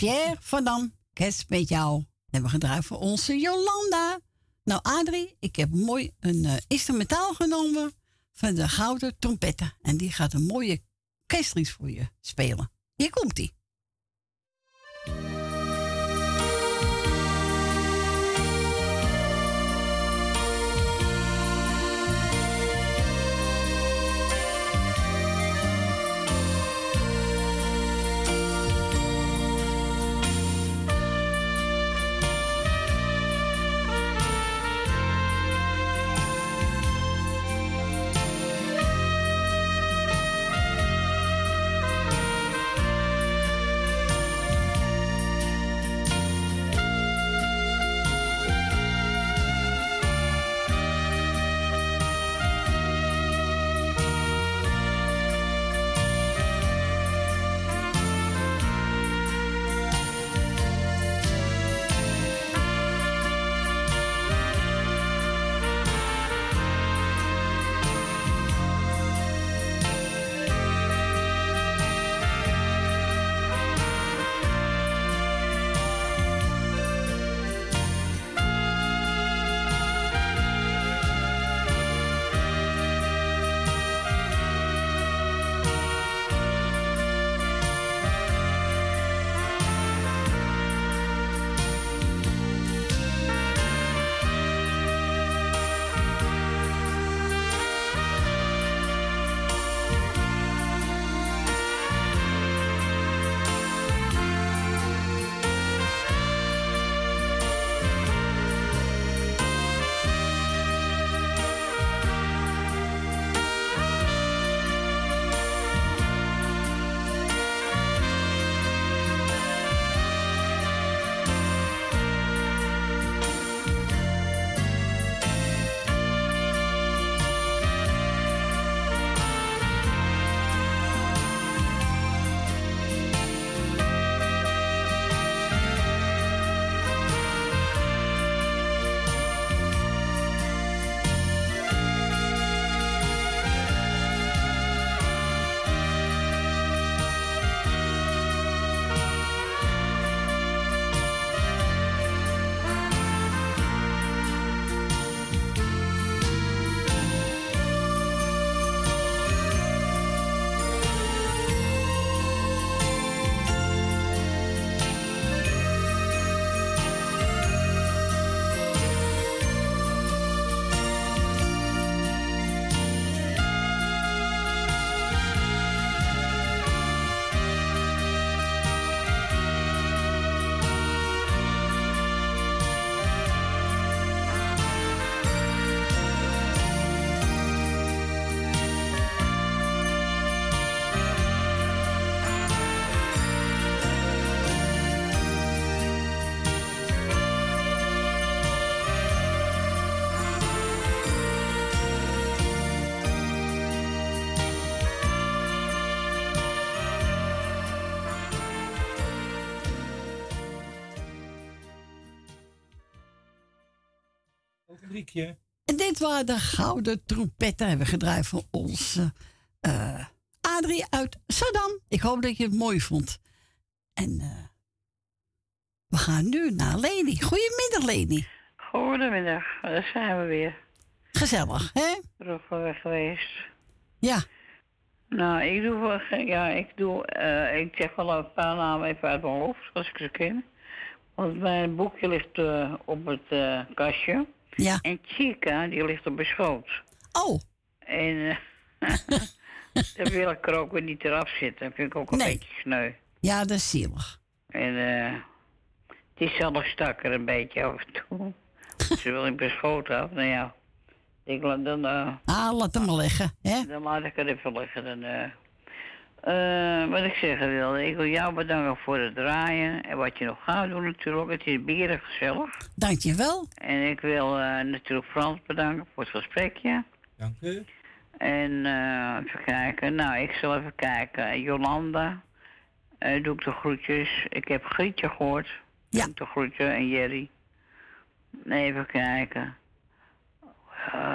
Pierre van Dam, kerst met jou. En we gedraaid voor onze Jolanda. Nou, Adrie, ik heb mooi een eh, instrumentaal genomen van de Gouden Trompetten. En die gaat een mooie kerstlied voor je spelen. Hier Riekje. En dit waren de gouden trompetten. Hebben we gedraaid voor onze eh Adrie uit Saddam. Ik hoop dat je het mooi vond. En eh, we gaan nu naar Leni. Goedemiddag, Leni. Goedemiddag, daar zijn we weer. Gezellig, hè? Terug weg geweest. Ja. Nou, ik doe, wel geen- ja, ik doe, eh, ik zeg wel een paar namen even uit mijn hoofd, als ik ze ken. Want mijn boekje ligt op het kastje. Ja. En Chica, die ligt op mijn schoot. Oh. En eh, *laughs* dan wil ik er ook weer niet eraf zitten. Dat vind ik ook een Nee. beetje sneu. Ja, dat is zielig. En eh het is zelfs stak er een beetje af en toe. Ze wil ik beschoten af. Nou ja, ik laat dan, eh, Ah, laat hem maar liggen, hè? dan laat ik het even liggen. Dan, eh eh, wat ik zeggen wilde, ik wil jou bedanken voor het draaien. En wat je nog gaat doen natuurlijk. Het is bieren gezellig. Dankjewel. En ik wil eh, natuurlijk Frans bedanken voor het gesprekje. Dank u. En eh, even kijken. Nou, ik zal even kijken. Jolanda, eh, doe ik de groetjes. Ik heb Grietje gehoord. Ja. Doe ik de groetjes. En Jerry. Even kijken.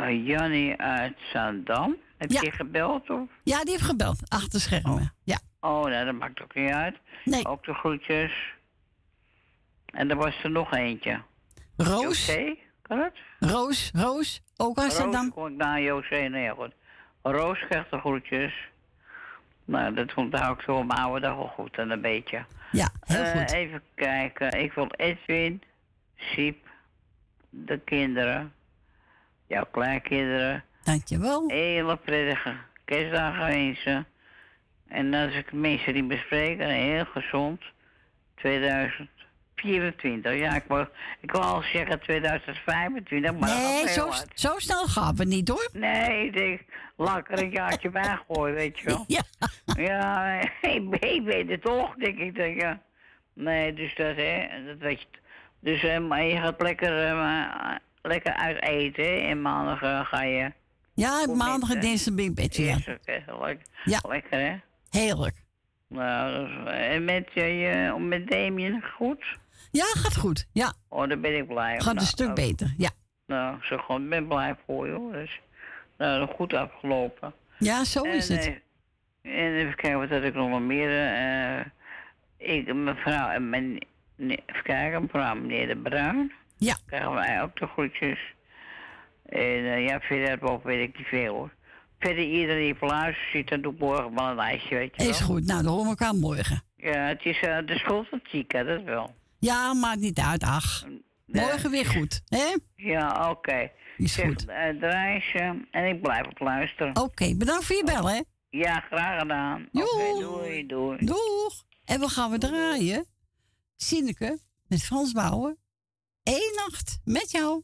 Jannie uit Zaandam. Heb je gebeld? Of? Ja, die heeft gebeld. Achter schermen. Ja. Oh, nou, dat maakt ook niet uit. Nee. Ook de groetjes. En er was er nog eentje. Roos. José, kan het? Roos, Roos. Ook uit Roos kom ik naar José. Nee, goed. Roos krijgt de groetjes. Nou, dat onthoud ik zo op mijn oude dag al goed en een beetje. Ja, heel Eh, goed. Even kijken. Ik wil Edwin, Siep, de kinderen, jouw kleinkinderen. Dankjewel. Hele prettige kerstdagen wensen. En als ik mensen die bespreken, heel gezond. 2024. Ja, ik wil, ik wil al zeggen 2025, maar dat Nee, zo, hard. zo snel gaan we niet hoor. Nee, ik denk, laat ik er een jaartje bij gooien, weet je wel. *laughs* Ja. Ja, *laughs* ik, ik weet het toch, denk ik. Denk, ja. Nee, dus dat, hè, dat weet je. Dus eh, maar je gaat lekker, eh, lekker uit eten, hè. En maandag eh, ga je... Ja, maandag en dinsdag ben ik oké, lekker. Ja. Lekker, hè? Heerlijk. Nou, en met, je, je, met Damien goed? Ja, gaat goed. Ja, Oh, daar ben ik blij gaat een Nou, stuk nou, beter. Ja. Nou, ik zeg gewoon, ik ben blij voor je, hoor. Dus, nou, goed afgelopen. Ja, zo is het. eh, en even kijken, wat had ik nog meer? eh ik, mevrouw, en mijn, nee, even kijken, mevrouw, meneer De Bruin. Ja. Krijgen wij ook de groetjes. En eh, ja, verder boven weet ik niet veel hoor. Verder iedereen die op luistert ziet, dan doe ik morgen wel een lijstje, weet je wel. Is goed. Nou, dan horen we elkaar morgen. Ja, het is eh, de schuld van Chica, dat wel. Ja, maakt niet uit. Ach, morgen weer goed. Hè? Ja, oké. Is Zeg, goed. eh, Drijsje, en ik blijf op luisteren. Oké, bedankt voor je bel, hè? Ja, graag gedaan. Oké, doei, doei. Doeg. En we gaan we draaien. Sineke met Frans Bouwen. Eén nacht met jou.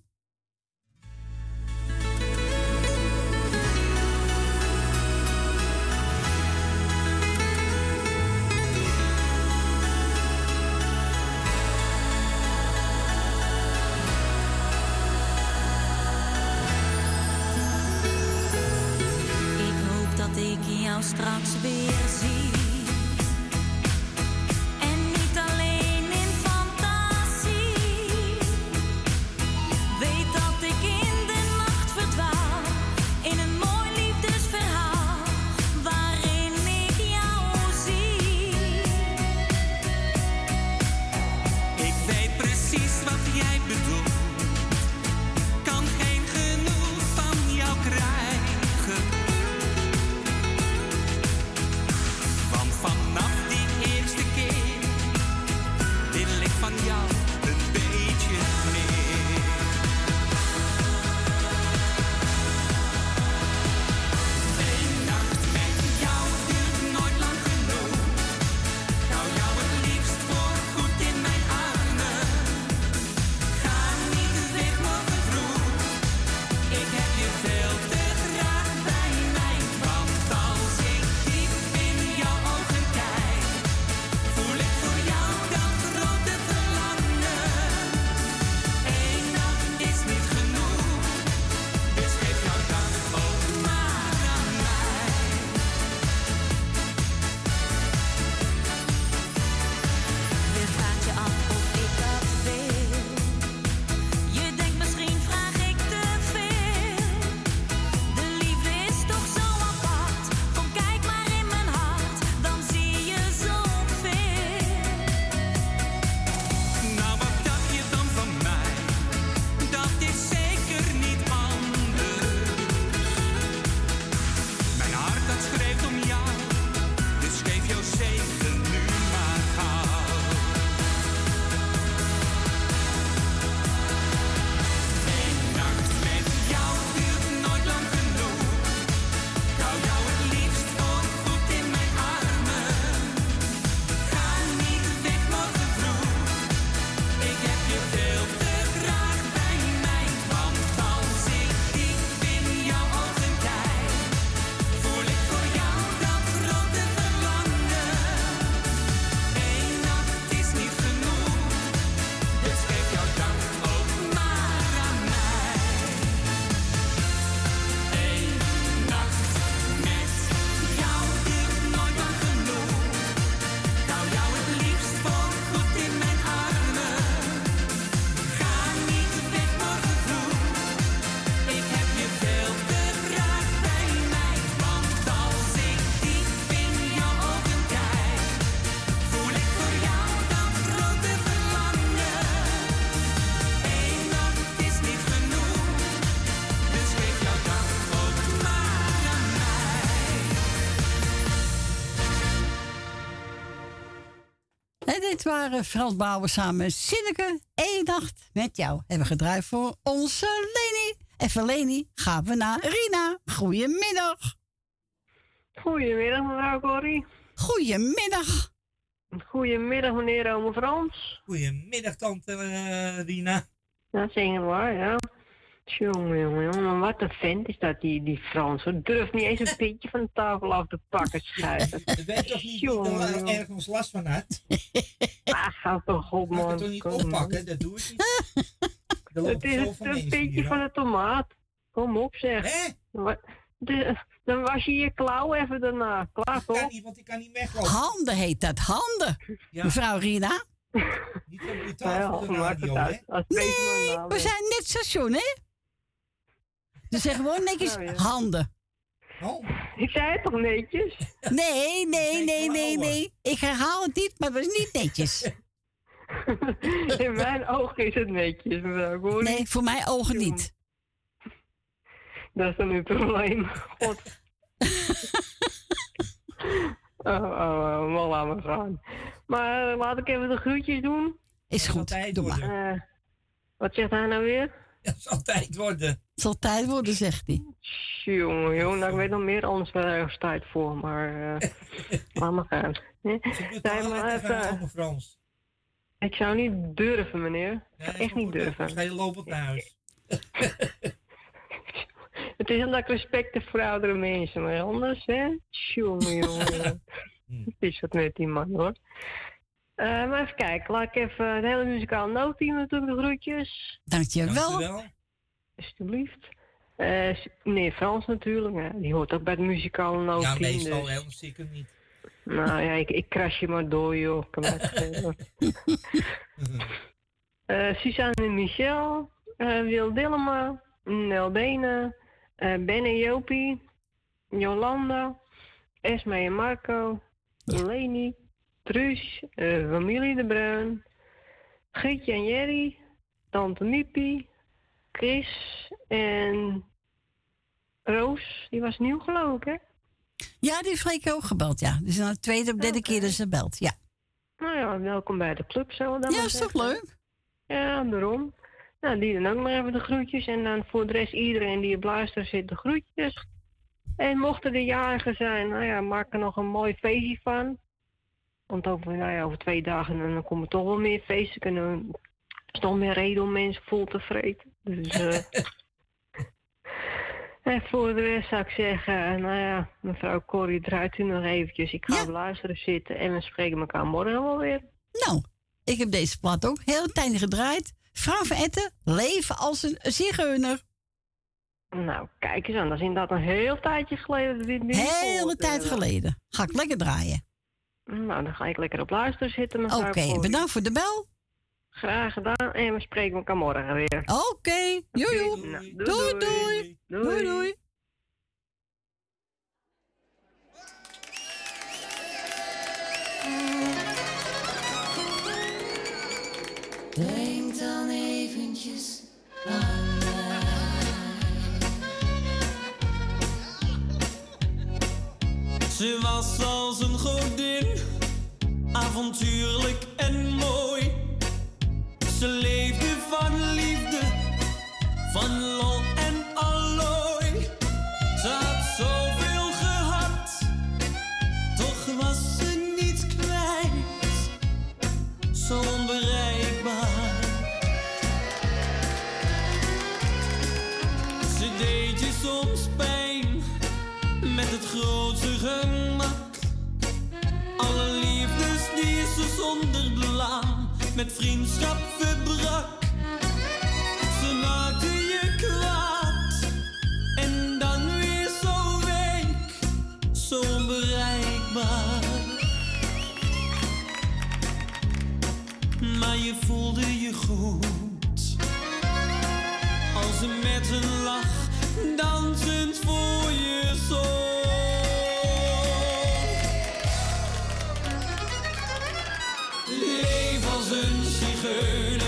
Dit waren Frans Bauer samen met Sinneke. Eén nacht met jou. Hebben we gedraaid voor onze Leni. En van Leni gaan we naar Rina. Goedemiddag. Goedemiddag, mevrouw Corrie. Goedemiddag. Goedemiddag, meneer Ome Frans. Goedemiddag, tante eh, Rina. Dat zingen waar, ja. Jongen, jongen, jongen, wat een vent is dat, die, die Frans. Durft niet eens een *laughs* beetje van de tafel af te pakken, schuiven. *laughs* Je weet toch niet Jongen, er jongen. ergens last van had? Ah, ga toch op, ik man. het toch niet Kom, oppakken? Dat doe ik niet. *laughs* Het is een hier, van de tomaat. Kom op, zeg. De- Dan was je je klauw even daarna. Klaar, toch? niet, want ik kan niet weglopen. Handen heet dat, handen. Mevrouw Rina. Niet ja, de het radio, hè? Het Nee, we zijn net station, hè? Ze zeggen gewoon netjes Nou ja. handen. Ik zei het toch netjes? Nee, nee, nee, nee, nee. Ik herhaal het niet, maar het was niet netjes. *laughs* In mijn ogen is het netjes, mevrouw Corrie. Nee, voor mijn ogen niet. Dat is dan uw probleem. God. *laughs* oh, oh, oh, laat maar gaan. Maar laat ik even de groetjes doen. Is goed, doe maar. Eh, wat zegt hij nou weer? *laughs* Het zal tijd worden. Het zal tijd worden, zegt hij. Jongen, jongen, nou, ik weet nog meer, anders wel ergens tijd voor, maar eh laat maar gaan. *laughs* Nee, nee, maar even, Frans. ik zou niet durven, meneer. Ik zou Nee, echt niet durven. Ga je lopend naar huis. *laughs* Het is omdat ik respect heb voor oudere mensen, maar anders, hè? Jongen, jongen. jongen. Het is wat met die man, hoor. Eh, maar even kijken, laat ik even het hele muzikaal noodteam natuurlijk de groetjes. Dankjewel. Alsjeblieft. Eh, s- meneer Frans natuurlijk, ja, die hoort ook bij het muzikale Ja, noodteam. meestal, dus- ik hem niet. Nou ja, ik, ik kras je maar door, joh. Kan. *laughs* Eh, Suzanne en Michel, eh, Wil Dillema, Nel Benen, eh, Ben en Jopie, Jolanda, Esme en Marco, Leni, Truus, eh, familie De Bruin, Grietje en Jerry, Tante Miepie, Chris en Roos, die was nieuw geloof ik, hè? Ja, die heeft Freek ook gebeld, ja. Dus nou de tweede of derde keer dat ze belt, ja. Nou ja, welkom bij de club, zo dan Ja, is toch leuk? Ja, daarom. Nou, die dan ook maar even de groetjes. En dan voor de rest iedereen die op luisteren zit de groetjes. En mochten er jarigen zijn, nou ja, maak er nog een mooi feestje van. Want over, nou ja, over twee dagen dan komen toch wel meer feesten. Kunnen er is nog meer reden om mensen vol te vreten. Dus, eh *laughs* en voor de rest zou ik zeggen, nou ja, mevrouw Corrie draait u nog eventjes. Ik ga op luisteren zitten en we spreken elkaar morgen wel weer. Nou, ik heb deze plaat ook heel de tijd gedraaid. Vrouw van Etten, leven als een zigeuner. Nou, kijk eens aan. Dat is inderdaad een heel tijdje geleden. Dat dit nu Hele tijd hebben. geleden. Ga ik lekker draaien. Nou, dan ga ik lekker op luisteren zitten. Oké, bedankt voor de bel. Graag gedaan. En we spreken elkaar morgen weer. Oké, joe. Nou, Doei doei. Doei doei. Denk dan eventjes aan Ze was een godin, avontuurlijk en mooi. Ze leefde van liefde, van lol en allooi. Ze had zoveel gehad, toch was ze niet kwijt. Zo onbereikbaar. Ze deed je soms pijn met het grootste zonder blaam met vriendschap verbrak. Ze maakte je kwaad en dan weer zo week, zo onbereikbaar. Maar je voelde je goed als ze met een lach dansend voor je zong. Een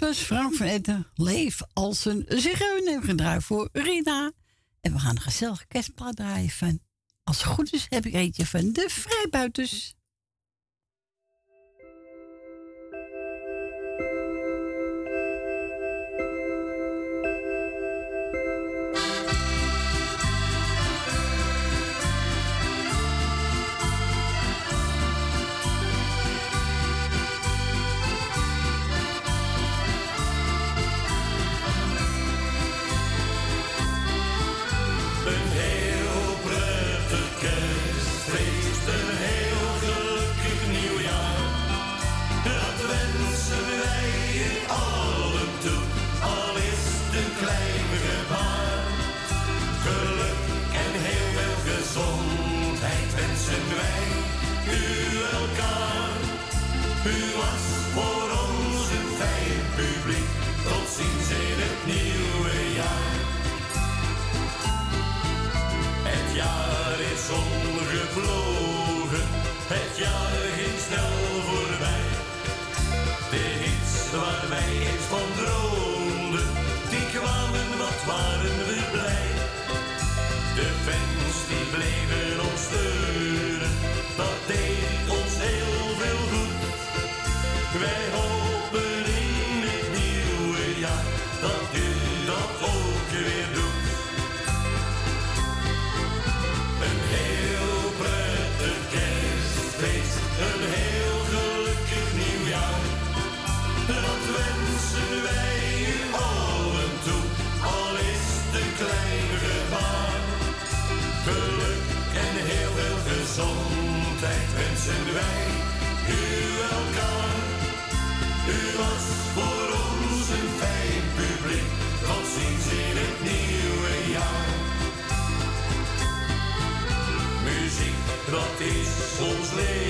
Dus was Frank van Etten. Leef als een zigeuner. Gedraaid voor Rina. En we gaan een gezellig kerstplaat draaien. Als het goed is heb ik eentje van de Vrijbuiters. sleep.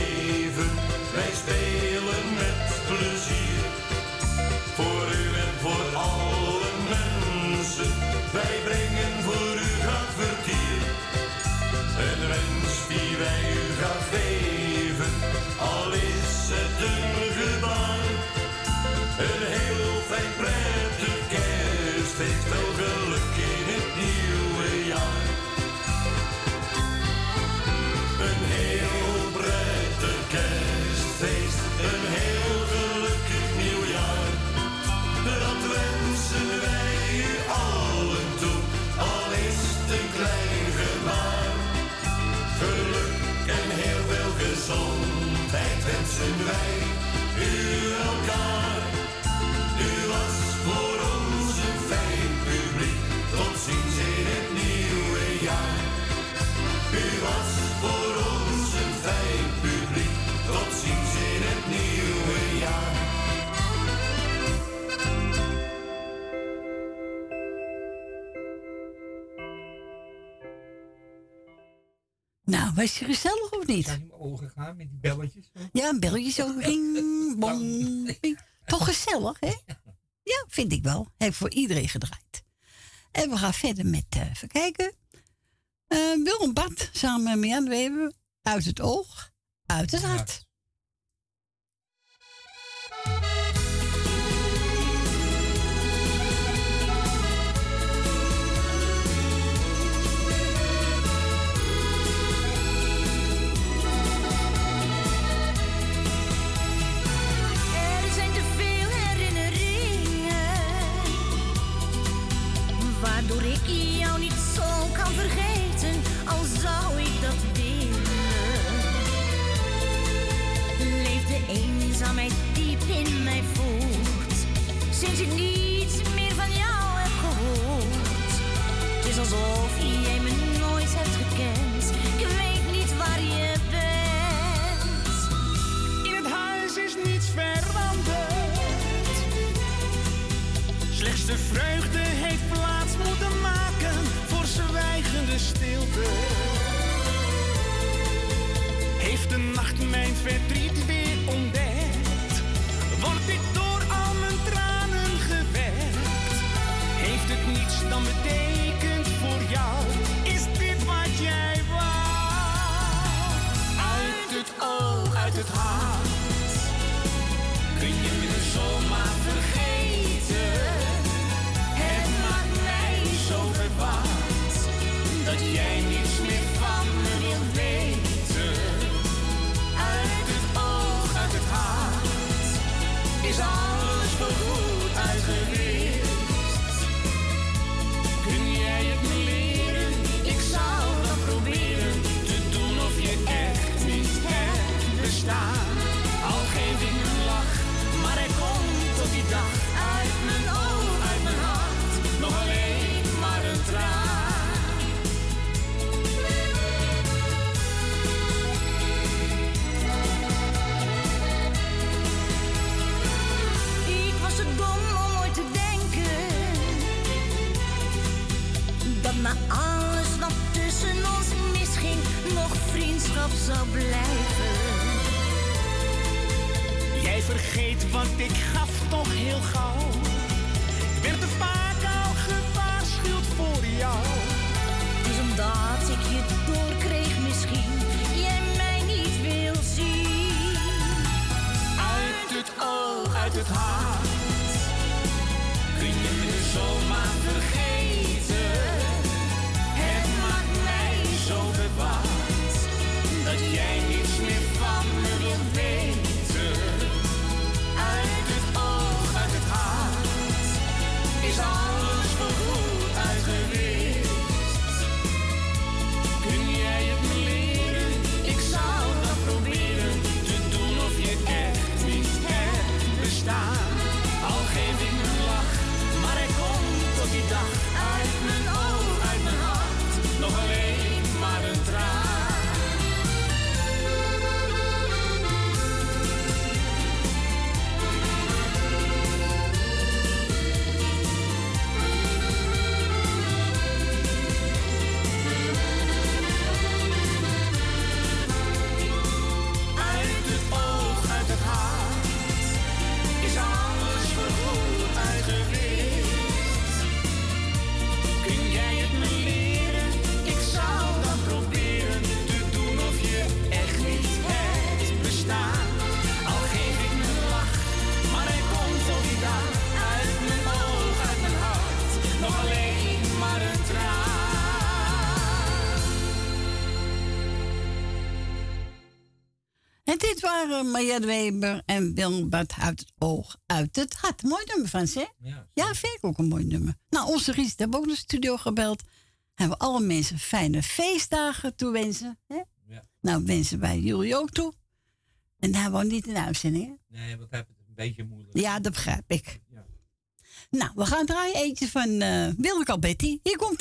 Was je gezellig of niet? Ik zijn in mijn ogen gaan met die belletjes. Ja, een belletje zo. *laughs* Ring, bong. Toch gezellig, hè? *laughs* Ja, vind ik wel. Heeft voor iedereen gedraaid. En we gaan verder met, uh, even kijken. Eh, Wil een bad samen met Jan Weber. Uit het oog, uit het hart. Door ik jou niet zo kan vergeten, al zou ik dat willen. Leef de eenzaamheid diep in mij voelt, sinds ik niets meer van jou heb gehoord. Het is alsof jij me nooit hebt gekend, ik weet niet waar je bent. In het huis is niets veranderd, slechts de vreugde heeft plaats stilte. Heeft de nacht mijn verdriet weer ontdekt? Word ik door al mijn tranen gewekt? Heeft het niets dan betekend voor jou? Is dit wat jij wou? Uit het oog, uit het hart. Zou blijven. Jij vergeet wat ik gaf toch heel gauw. Ik werd te vaak al gewaarschuwd voor jou. Het is omdat ik je doorkreeg misschien, jij mij niet wil zien. Uit het oog, uit het hart. Dit waren Marja Weber en Wilbert uit het oog, uit het hart. Mooi nummer, Frans, hè? Ja. Ja, vind ik ook een mooi nummer. Nou, onze Ries hebben ook naar de studio gebeld. Hebben we alle mensen fijne feestdagen toewensen. Hè? Ja. Nou, wensen wij jullie ook toe. En daar woont niet in de uitzending, hè? Nee, want hij heeft het een beetje moeilijk. Ja, dat begrijp ik. Nou, we gaan draaien eentje van eh Wilde Calbetti. Hier komt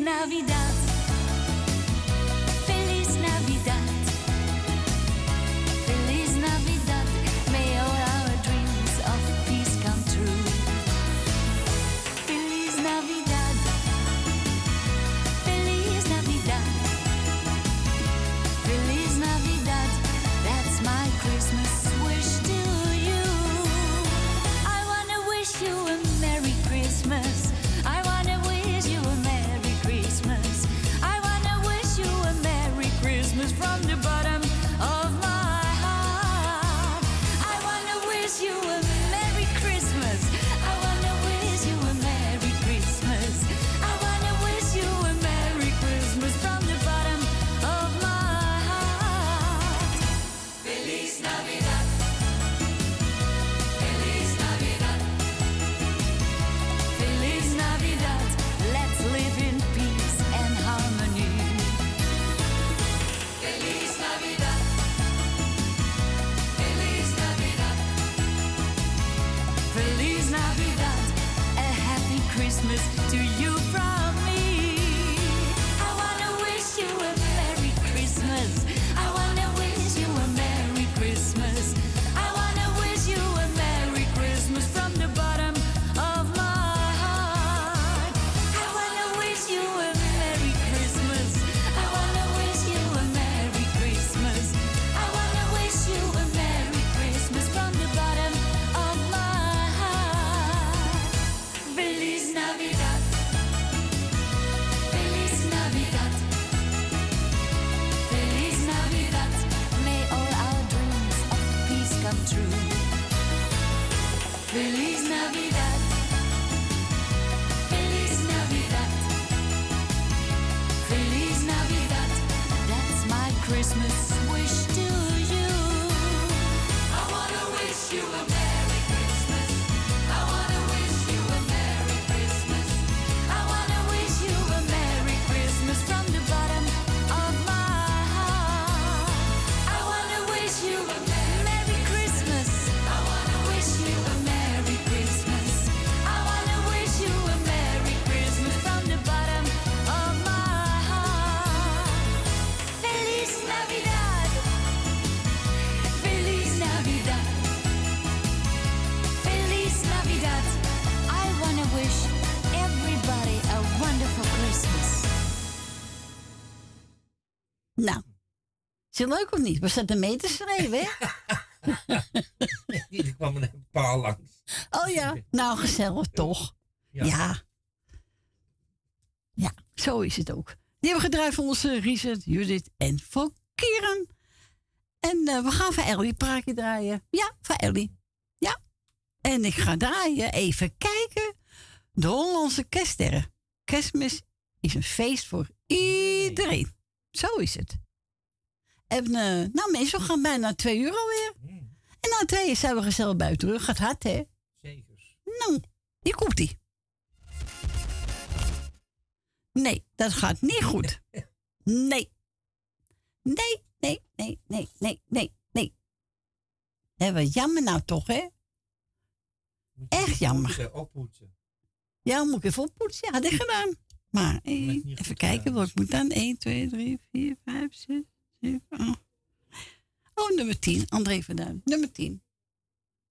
Navidad. Het leuk of niet? Was dat een meter schreeuwen, hè? *laughs* Er kwam er een paar langs. Oh ja, nou gezellig toch? Ja. Ja. ja. zo is het ook. Die hebben we gedraaid voor onze Richard, Judith en voor Kieran. En eh, we gaan voor Ellie een praatje draaien. Ja, voor Ellie. Ja. En ik ga draaien, even kijken. De Hollandse kerststerren. Kerstmis is een feest voor iedereen. Zo is het. En eh, nou mensen, we gaan bijna twee uur alweer. En na twee zijn we gezellig buiten terug. Gaat hard, hè? Zeker. Nou, hier komt ie. Nee, dat gaat niet goed. Nee. Nee, nee, nee, nee, nee, nee, nee. Hé, wat jammer nou toch, hè? Echt jammer. Poetsen, oppoetsen. Ja, moet ik even oppoetsen? Ja, had ik gedaan. Maar eh, even kijken wat ik moet dan. 1, 2, 3, 4, 5, 6, 7, 8. Oh, nummer 10. André van Duin. Nummer 10.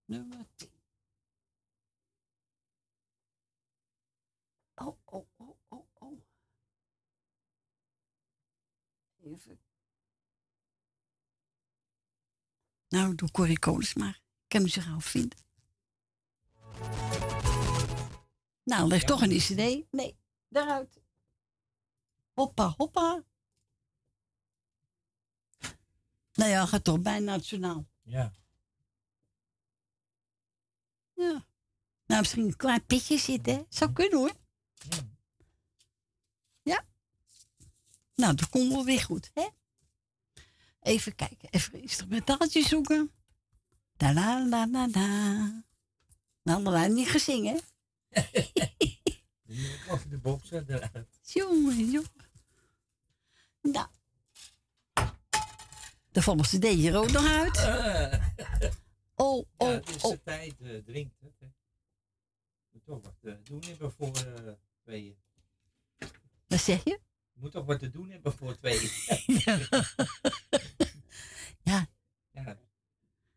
Nummer 10. Oh, oh, oh, oh, oh. Even. Nou, doe Corrie Konings maar. Ik kan hem zo gauw vinden. Nou, leg toch een ICD. Nee, daaruit. Hoppa, hoppa. Nou ja, gaat toch bij nationaal. Ja. Ja. Nou, misschien een klein pitje zitten, hè? Zou kunnen hoor. Ja. Nou, dat komt wel weer goed, hè? Even kijken, even een instrumentaaltje zoeken. Da la la la la. Nou, dat wij niet gezingen, hè? *laughs* Of de boksen eruit. Jongen, jongen. Nou. De volgende deed je er ook nog uit. *laughs* Oh, Ja, oh, het is oh. de tijd, eh, drinkt het. Hè. Moet toch wat te doen hebben voor eh tweeën. Wat zeg je? Moet toch wat te doen hebben voor tweeën. *laughs* Ja. ja.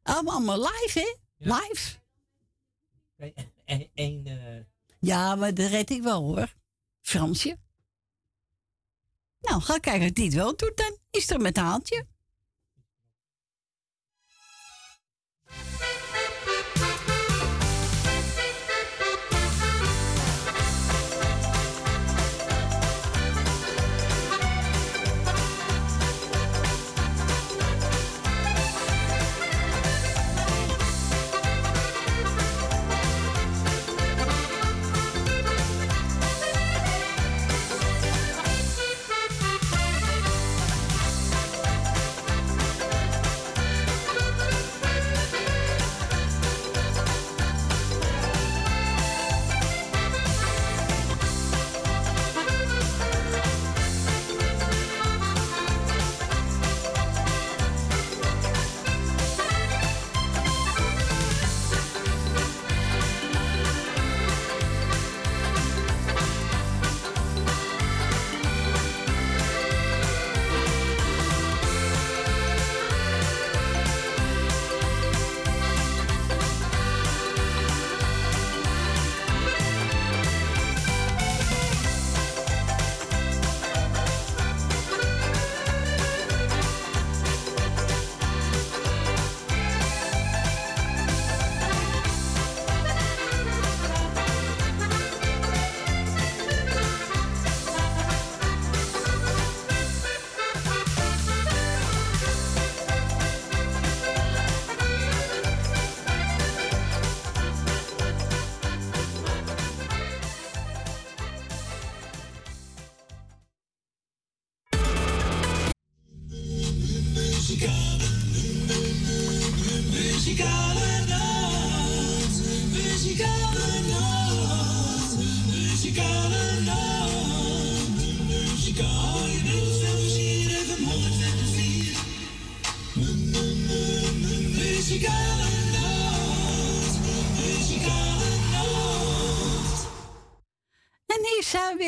Allemaal, allemaal live, hè? Live. Eh, Ja, maar dat red ik wel, hoor. Fransje. Nou, ga kijken of die het wel doet dan. Is er met haaltje. Bye.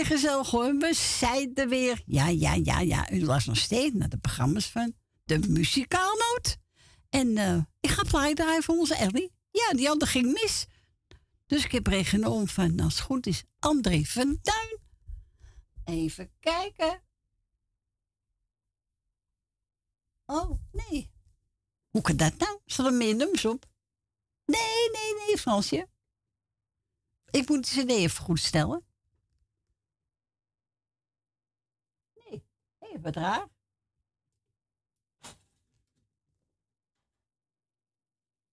Gezellig. We er weer. Ja, ja, ja, ja. U luistert nog steeds naar de programma's van de muzikaalnoot. En eh, ik ga plaat draaien voor onze Ellie. Ja, die andere ging mis. Dus ik heb een genomen van, als het goed is, André van Duin. Even kijken. Oh, nee. Hoe kan dat nou? Staan er meer nummers op? Nee, nee, nee, Fransje. Ik moet de cd even goed stellen. Wat raar.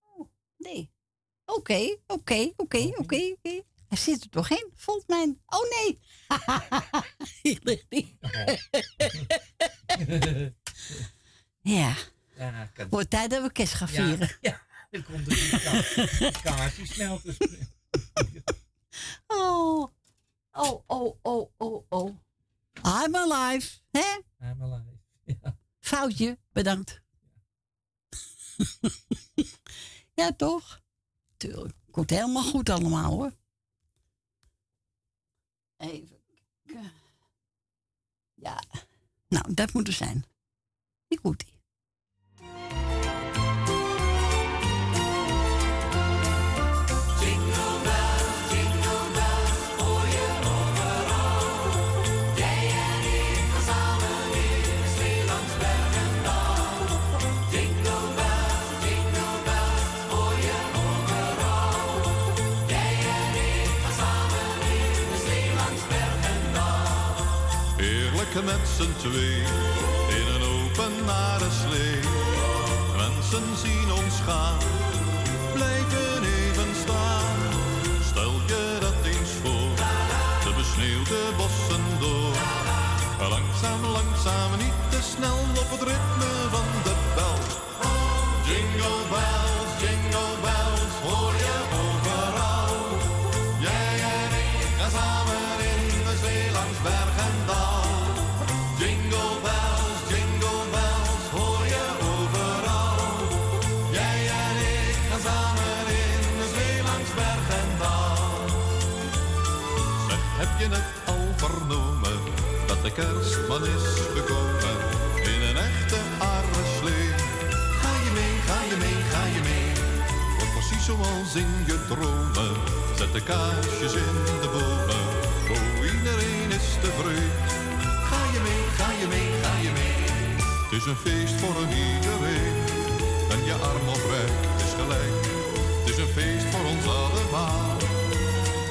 Oh, nee. Oké, oké, oké, oké, oké. Hij zit er toch in, volgens mij. Oh nee. Hier ligt die. ja. Ja, Wordt tijd dat we kerst gaan Ja, vieren. Ja, dan komt er die ka- kaartjes smelten. Oh. Oh, oh, oh, oh, oh. I'm alive. Hè? I'm alive. *laughs* Foutje, bedankt. *laughs* ja, toch? Tuurlijk. Komt helemaal goed allemaal hoor. Even kijken. Ja. Nou, dat moet er zijn. Die goed. Z'n twee heb je het al vernomen dat de kerstman is gekomen in een echte arreslee? Ga je mee, ga je mee, ga je mee? Wordt precies zoals in je dromen. Zet de kaarsjes in de bomen. Oh, iedereen is tevreden. Ga je mee, ga je mee, ga je mee? Het is een feest voor een iedereen. En je arm of rijk is gelijk. Het is een feest voor ons allemaal.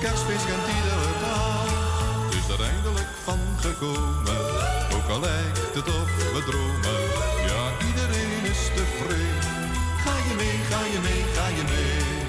Kerstfeest kent iedere gekomen. Ook al lijkt het of we dromen. Ja, iedereen is tevreden. Ga je mee, ga je mee, ga je mee?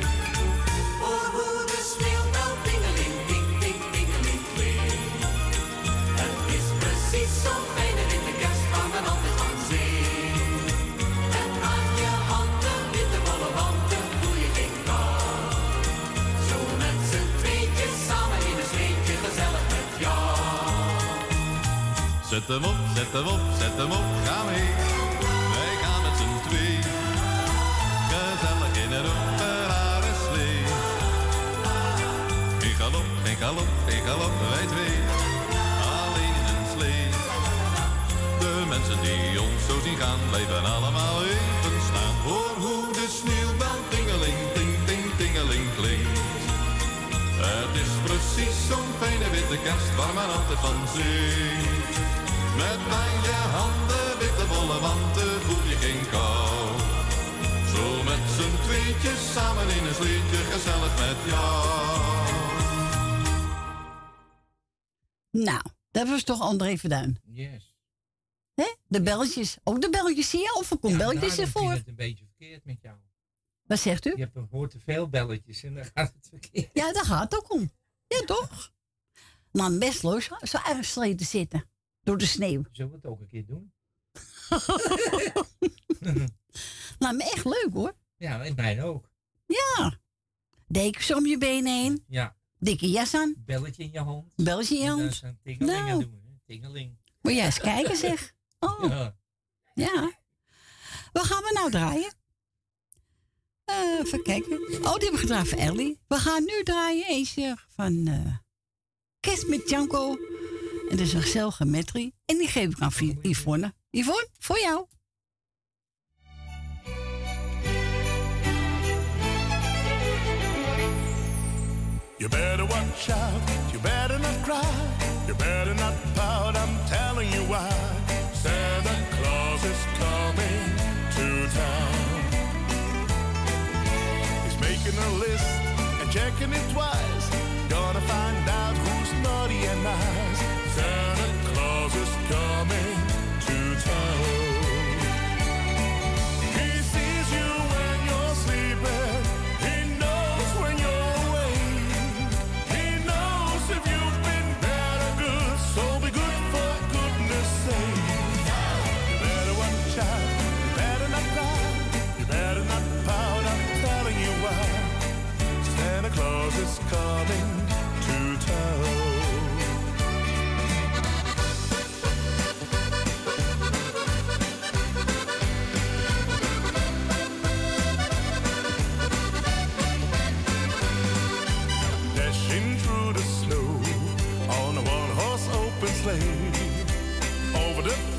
Zet hem op, zet hem op, zet hem op, ga mee. Wij gaan met z'n twee. Gezellig in een openbare slee. Geen galop, geen galop, geen galop, wij twee. Alleen in een slee. De mensen die ons zo zien gaan, blijven allemaal even staan. Hoor hoe de sneeuwbel tingeling, ting, ting, tingeling klinkt. Het is precies zo'n fijne witte kerst waar men altijd van zingt. Met je handen witte bolle wanten voel je geen kou. Zo met z'n tweetjes samen in een sleetje gezellig met jou. Nou, dat was toch André Verduin. Yes. Hè? De belletjes. Ook de belletjes zie je? Of er komt belletjes daarom ervoor? ging het een beetje verkeerd met jou. Wat zegt u? Je hebt, hoort te veel belletjes en dan gaat het verkeerd. Ja, daar gaat het ook om. Ja, toch? Maar best zo- zo uitgesleten zitten. Door de sneeuw. Zullen we het ook een keer doen? *laughs* Nou, maar echt leuk hoor. Ja, en mij ook. Ja. Dekens om je benen heen. Ja. Dikke jas aan. Belletje in je hand. Belletje in je hand. tingeling aan Nou. doen. hè. Tingeling. Moet jij eens kijken *laughs* zeg. Oh. Ja. Ja. Wat gaan we nou draaien? Eh, even kijken. Oh, die hebben we gedraaid voor Ellie. We gaan nu draaien eentje van eh Kerst met Janko. En dat is een gezellige metrie. En die geef ik aan Yvonne. Yvonne, voor jou. You better watch out, you better not cry, over de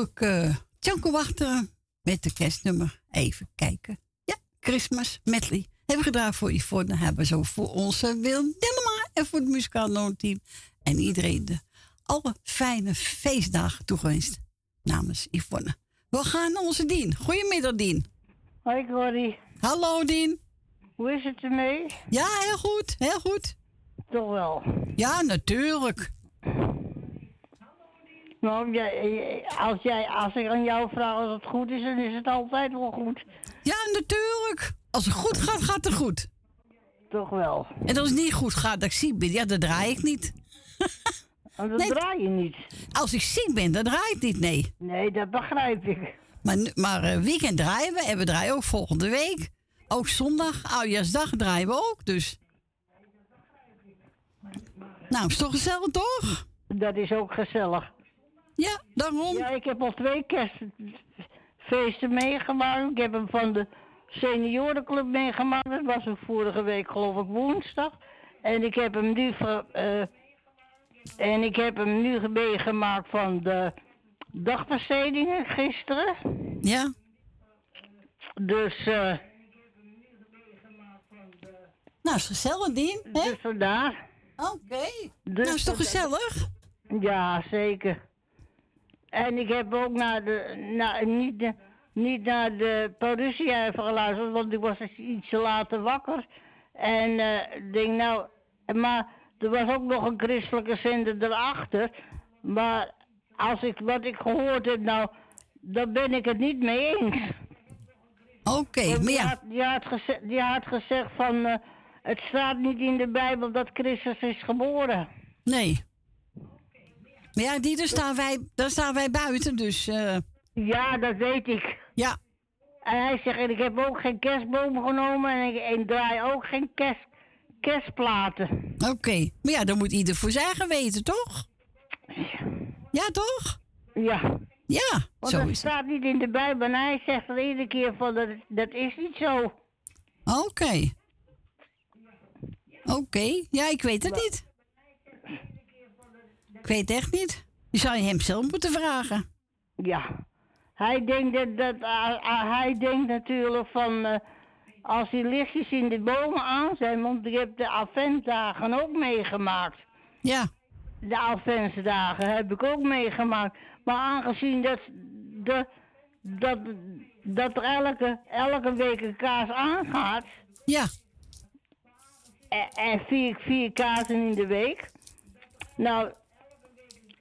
natuurlijk eh Tjanko met de kerstnummer. Even kijken. Ja, Christmas medley. Hebben we gedaan voor Yvonne. Hebben we zo voor onze Wil Dillema en voor het muzikaal team En iedereen de alle fijne feestdagen toegewenst. Namens Yvonne. We gaan naar onze Dien. Goedemiddag Dien. Hoi Corrie. Hallo Dien. Hoe is het ermee? Ja, heel goed. Heel goed. Toch wel. Ja, natuurlijk. Nou, als, jij, als ik aan jou vraag als het goed is, dan is het altijd wel goed. Ja, natuurlijk. Als het goed gaat, gaat het goed. Toch wel. En als het niet goed gaat, dat ik ziek ben, ja, dan draai ik niet. En *laughs* dat draai je niet. Als ik ziek ben, dan draai ik niet, nee. Nee, dat begrijp ik. Maar, maar eh, weekend draaien we en we draaien ook volgende week. Ook zondag, oudjaarsdag draaien we ook, dus. Nou, is toch gezellig, toch? Dat is ook gezellig. Ja, daarom. Ja, ik heb al twee kerstfeesten meegemaakt. Ik heb hem van de seniorenclub meegemaakt. Dat was hem vorige week, geloof ik, woensdag. En ik heb hem nu, van, eh, en ik heb hem nu meegemaakt van de dagbestedingen gisteren. Ja. Dus, eh Nou, is gezellig, Dien. Hè? dus vandaar. Oké. Dus nou, is toch gezellig? Ja, zeker. En ik heb ook naar de, naar, niet, de, niet naar de politie even geluisterd, want ik was dus iets later wakker. En ik denk nou, maar er was ook nog een christelijke zender erachter. Maar als ik wat ik gehoord heb, nou, daar ben ik het niet mee eens. Oké, maar die ja. had, die, had geze- die had gezegd van, eh, het staat niet in de Bijbel dat Christus is geboren. Nee. Maar ja, die, daar staan wij, daar staan wij buiten, dus... eh, Ja, dat weet ik. Ja. En hij zegt, en ik heb ook geen kerstboom genomen en ik en draai ook geen kerst, kerstplaten. Oké. Maar ja, dan moet ieder voor zijn weten, toch? Ja, toch? Ja. Ja, Want zo dat is staat niet in de Bijbel en hij zegt er iedere keer van, dat, dat is niet zo. Oké. Oké. Ja, ik weet het niet. Ik weet echt niet. Je zou je hem zelf moeten vragen. Ja. Hij denkt, dat, dat, ah, ah, hij denkt natuurlijk van, eh, als die lichtjes in de bomen aan zijn, want ik heb de adventdagen ook meegemaakt. Ja. De adventsdagen heb ik ook meegemaakt. Maar aangezien dat, de, dat, dat er elke, elke week een kaas aangaat. Ja. En, en vier, vier in de week. Nou,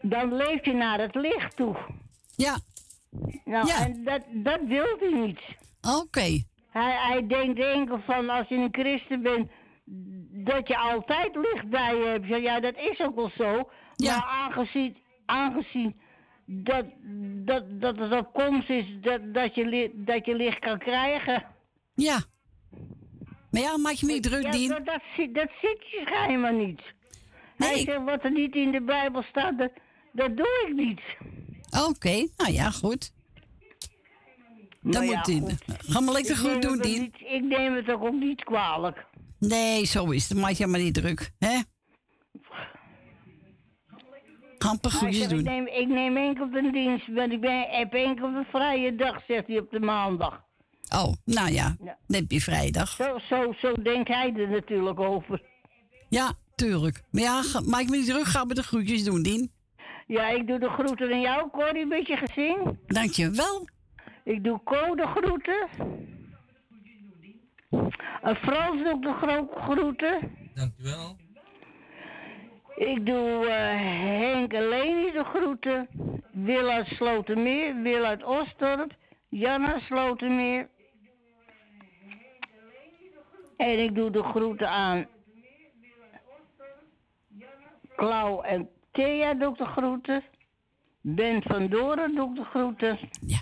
dan leef je naar het licht toe. Ja. Nou, Ja. en dat, dat wil hij niet. Oké. Hij, hij denkt enkel van als je een christen bent, dat je altijd licht bij je hebt. Ja, dat is ook wel zo. Maar aangezien, aangezien dat, dat, dat het op komst is dat, dat, je, dat je licht kan krijgen. Ja. Maar ja, maak je me niet druk, ja, Dien. Dat, dat, dat ziet je schijnbaar niet. Hij zegt, wat er niet in de Bijbel staat, dat, dat doe ik niet. Oké, nou ja, goed. Dan Nou ja, moet goed. Ga maar lekker Ik goed doen, Dien. niet- Ik neem het ook, ook niet kwalijk. Nee, zo is het. Maak je maar niet druk, hè? Hij goedjes zegt, ik, doen. neem, ik neem enkel de dienst, maar ik ben, heb enkel een vrije dag, zegt hij op de maandag. Oh, nou ja, Ja. dan heb je vrijdag. Zo, zo, zo denkt hij er natuurlijk over. Ja, tuurlijk. Maar ja, maak me niet druk. Ga me de groetjes doen, Dien. Ja, ik doe de groeten aan jou, Corrie, met je gezin. Dankjewel. Ik doe Co de groeten. En Frans doe ik de gro- groeten. Dankjewel. Ik doe eh, Henk en Leni de groeten. Wil uit Slotermeer, Wil uit Osdorp, Jan uit Slotermeer. En ik doe de groeten aan Klauw en Thea doe ik de groeten. Ben van Doren doe ik de groeten. Ja.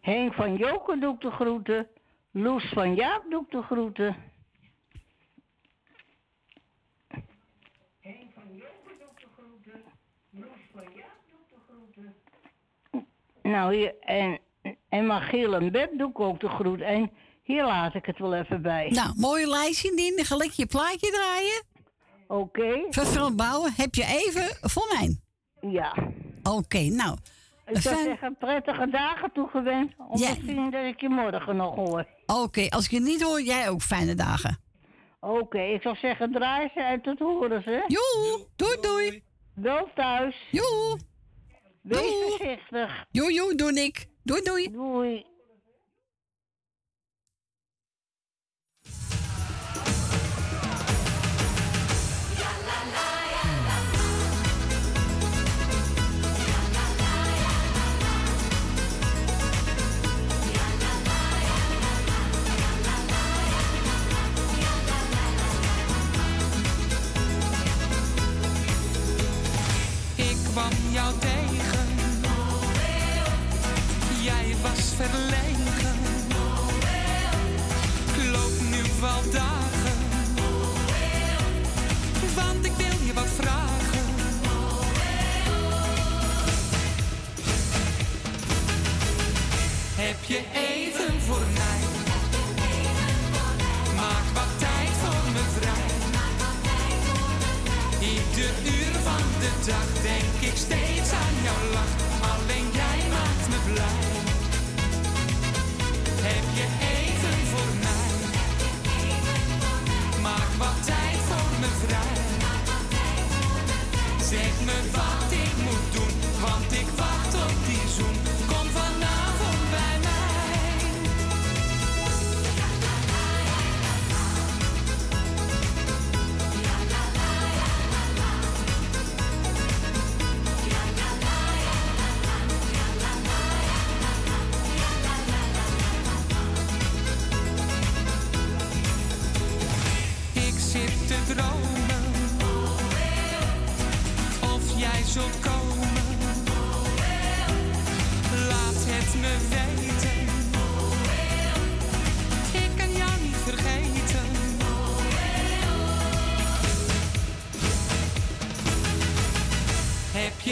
Henk van Joken doe ik de groeten. Loes van Jaap doe ik de groeten. Nou, hier, en, en Magiel en Beb doe ik ook de groet. En hier laat ik het wel even bij. Nou, mooie lijstje, Dien. Dan ga ik je plaatje draaien. Oké. Bouwen heb je even voor mij. Ja. Oké, nou. Ik zou zeggen, prettige dagen toegewenst. Om Ja. te zien dat ik je morgen nog hoor. Oké, als ik je niet hoor, jij ook fijne dagen. Oké, ik zou zeggen, draai ze en tot horen ze. Joe, doei doei. Wel thuis. Joe. Wees Doei. voorzichtig. Joe, joe, doe ik. Doei, doei. Doei. Heb je even voor mij? Maak wat tijd voor me vrij. Ieder uur van de dag denk ik steeds aan jouw lach. Alleen jij maakt me blij. Heb je even voor mij? Maak wat tijd voor me vrij. Zeg me wat ik moet doen, want ik wacht op die zoen.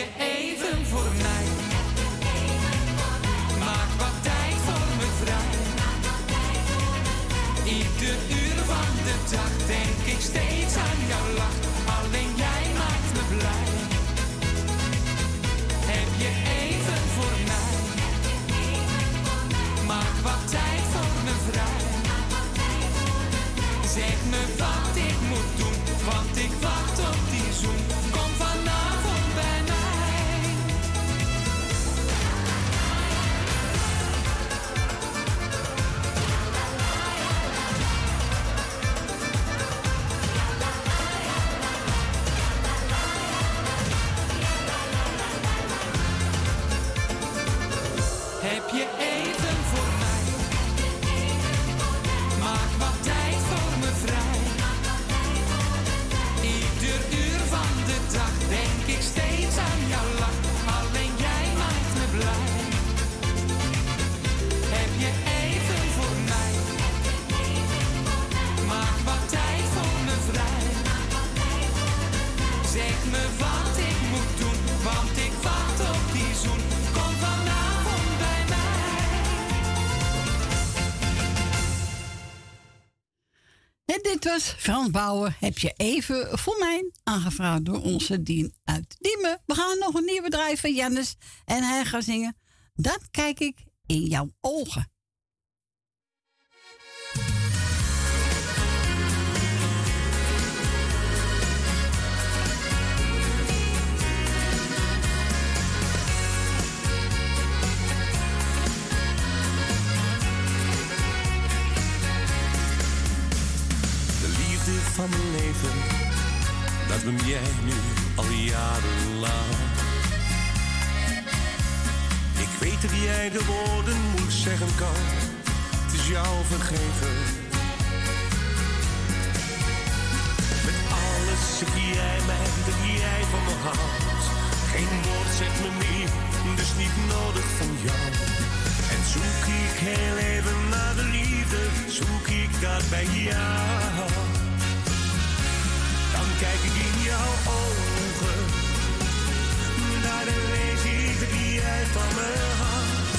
Heb je Frans Bouwer. Heb je even voor mij aangevraagd door onze Dien uit Diemen. We gaan nog een nieuw bedrijf van Jannes. En hij gaat zingen. Dat kijk ik in jouw ogen. Mijn leven, dat ben jij nu al jarenlang. Ik weet dat jij de woorden moeilijk zeggen kan, het is jou vergeven. Met alles zeg jij mij dat jij van me houdt. Geen woord zegt me meer, dus niet nodig van jou. En zoek ik heel even naar de liefde, zoek ik dat bij jou. Kijk ik in jouw ogen, daar lees ik dat jij van me houdt.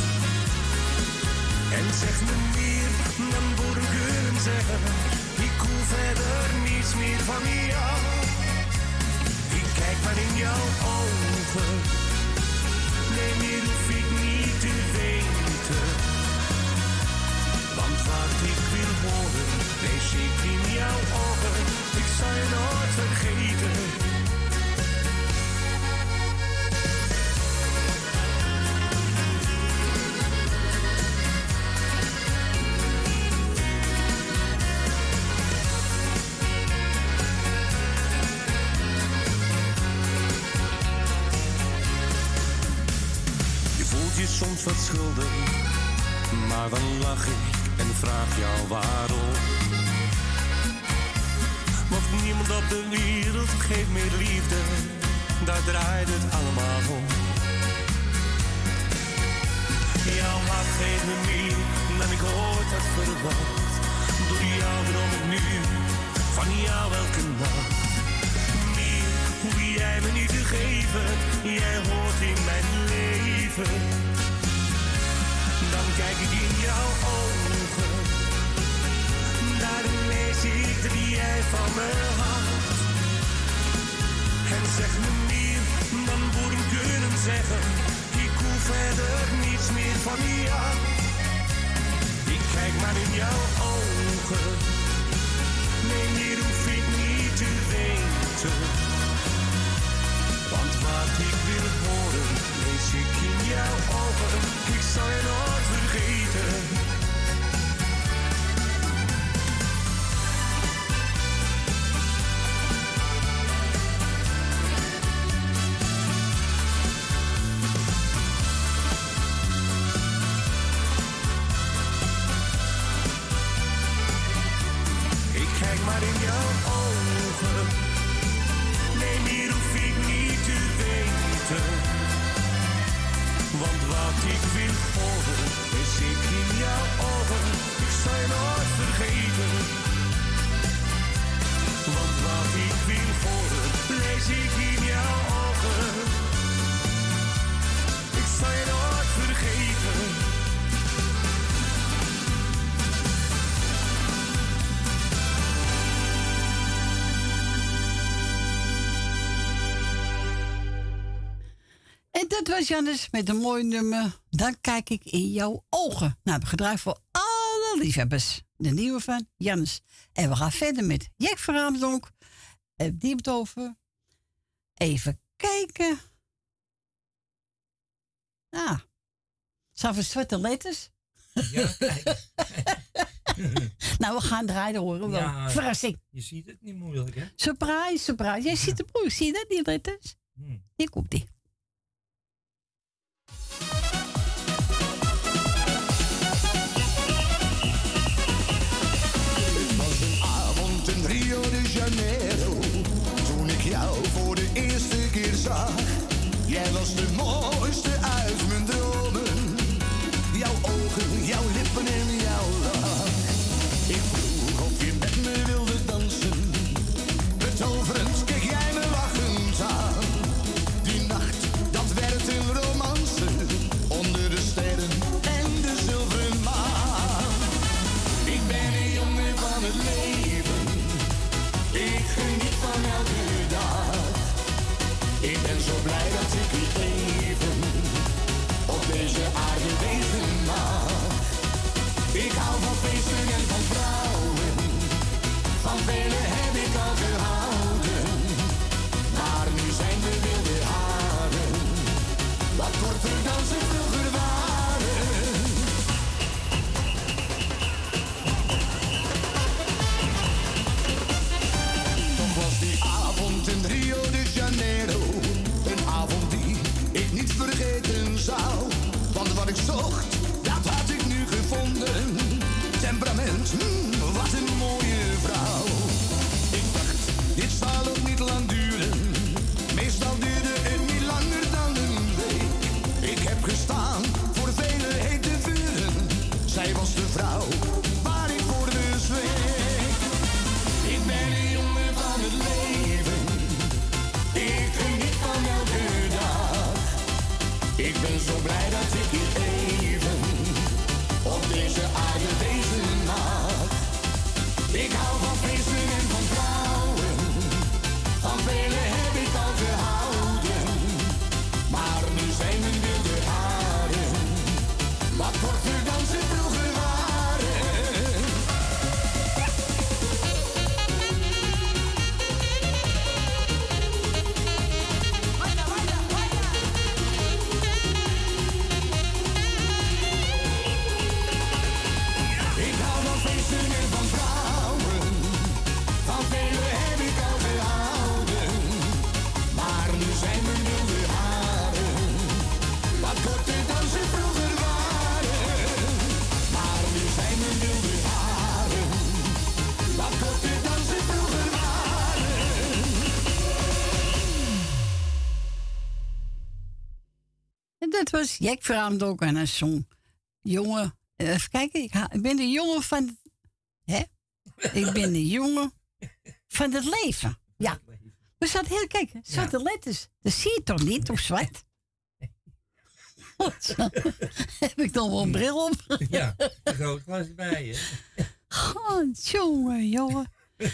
En zeg me meer dan woorden kunnen zeggen, ik hoef verder niets meer van jou. Ik kijk maar in jouw ogen, nee meer hoef ik niet te weten. Want wat ik wil horen, lees ik in jouw ogen. Zal je vergeten. Je voelt je soms wat schuldig, maar dan lach ik en vraag jou waarom. Niemand op de wereld geeft meer liefde, daar draait het allemaal om. Jouw hart geeft me meer dan ik ooit had verwacht. Door jou droom ik nu van jou elke nacht. Meer hoef jij me niet te geven, jij hoort in mijn leven. Dan kijk ik in jouw ogen, ik dat jij van me houdt. En zeg me meer dan woorden kunnen zeggen, ik hoef verder niets meer van jou. Ik kijk maar in jouw ogen, nee meer hoef ik niet te weten. Want wat ik wil horen, lees ik in jouw ogen. Ik zal je nooit vergeten. Jannes met een mooi nummer. Dan kijk ik in jouw ogen. Nou, we gedraaid voor alle liefhebbers. De nieuwe van Jannes. En we gaan verder met Jack van Raamsdonk. En die heeft het over. Even kijken. Ah. Zijn voor zwarte letters? Ja, kijk. *laughs* nou, we gaan draaien horen wel. Ja, Verrassing. Je ziet het niet moeilijk, hè? Surprise, surprise. Jij ziet de broer, zie je dat, die letters? Hmm. Hier komt die. Jij was de mooiste zou. Want wat ik zocht, dat had ik nu gevonden. Temperament, hmm, wat een Dat was Jack Vraamdok en een song. Jongen, eh, even kijken, ik, ha- ik ben de jongen van... het- Hè? Ik ben de jongen van het leven. Ja. We zaten heel, kijk, zwarte letters. Dat zie je toch niet op zwart? *laughs* Heb ik dan wel een bril op? *laughs* Ja, een groot glas bij je. God, jongen, jongen. *laughs*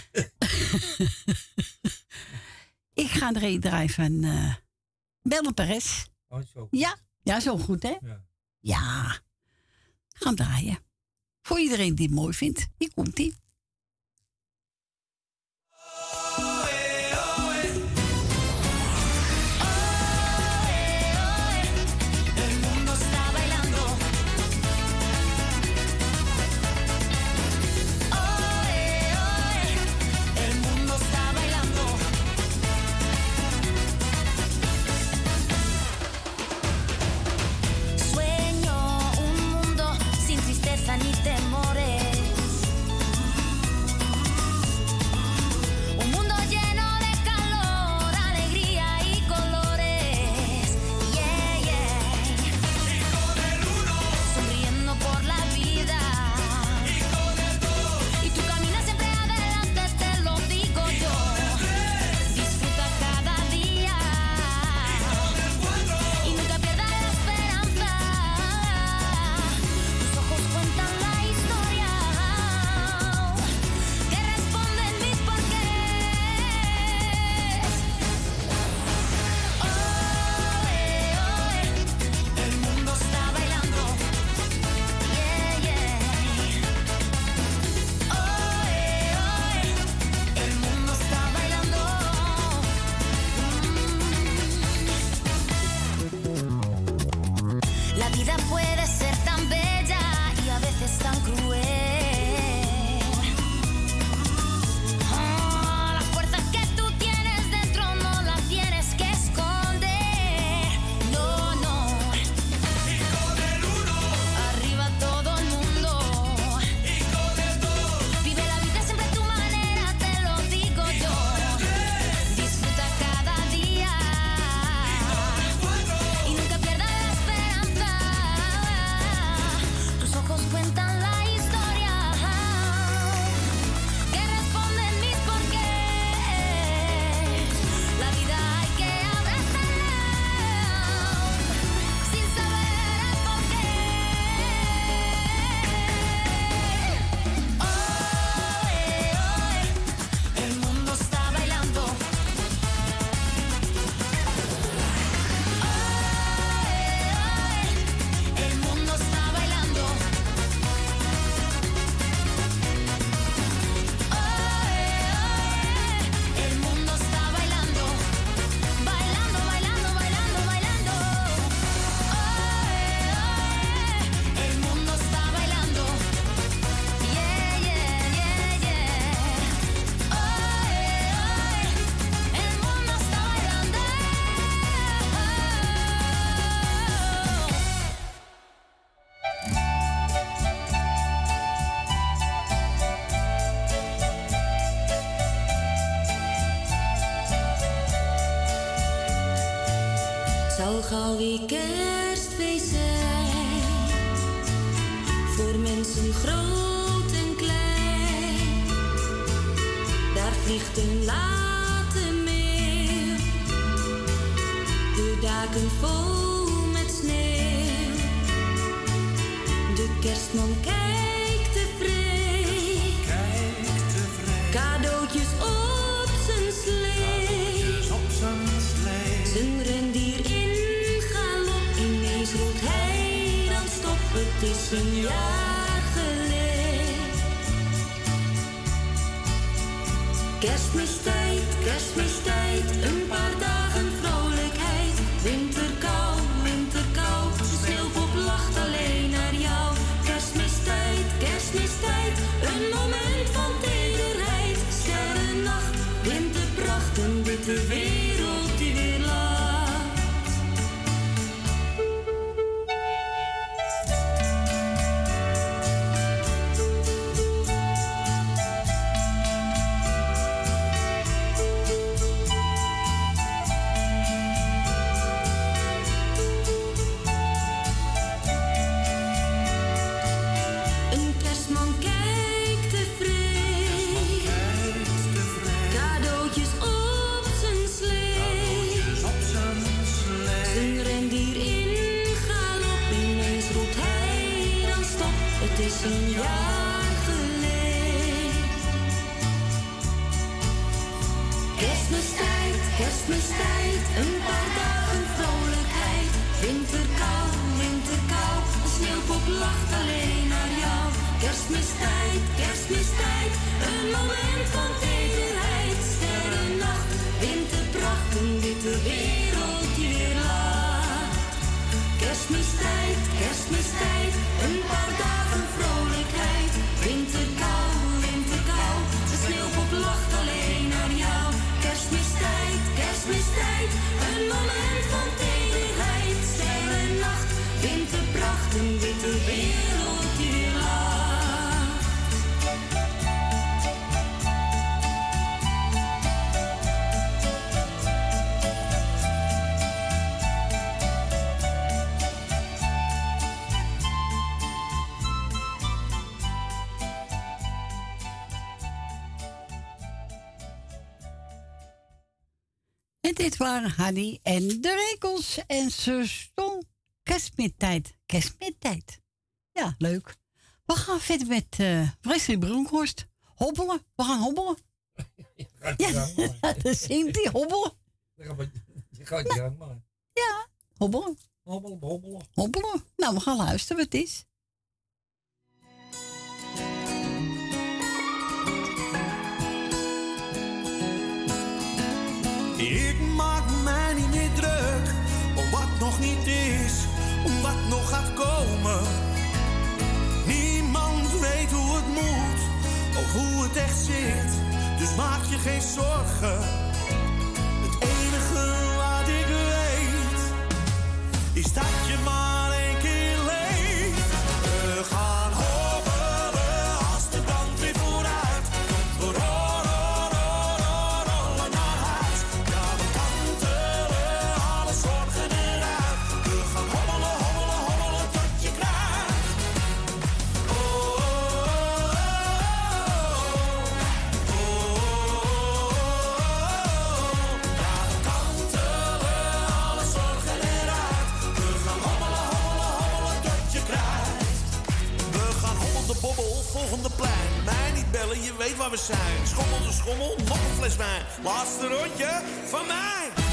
ik ga er een draaien van uh, Belle Perez. Oh, zo. Ja, ja, zo goed, hè? Ja. Ja. Gaan draaien. Voor iedereen die het mooi vindt. Hier komt Dit waren Hanny en de Rekels. En ze stond Kerstmittijd, Kerstmittijd. Ja, leuk. We gaan verder met uh, Bronkhorst. Hobbelen. We gaan hobbelen. *laughs* Ja, dat *laughs* dan zingt hij hobbelen. Je gaat je. Ja, hobbelen. Hobbelen, hobbelen. Hobbelen. Nou, we gaan luisteren wat het is. niet is, wat nog gaat komen. Niemand weet hoe het moet, of hoe het echt zit, dus maak je geen zorgen. Het enige wat ik weet, is dat je maar één keer leeft. weet waar we zijn. Schommel schommel, nog een fles wijn. Laatste rondje van mij.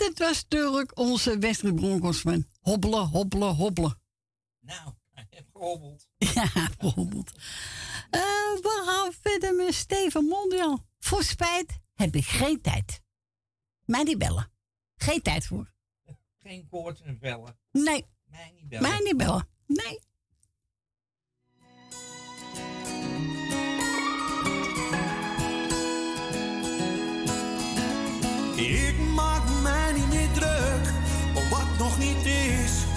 dat was natuurlijk onze Westerbronkelsman, Broncos van hobbelen, hobbelen, hobbelen. Nou, ik heb gehobbeld. *laughs* Ja, gehobbeld. Uh, we gaan verder met Steven Mondial. Voor spijt heb ik geen tijd. Mij niet bellen. Geen tijd voor. Geen koorts en bellen. Nee. Mij niet bellen. Mij niet bellen. Nee. Ik maak mij niet meer druk om wat nog niet is.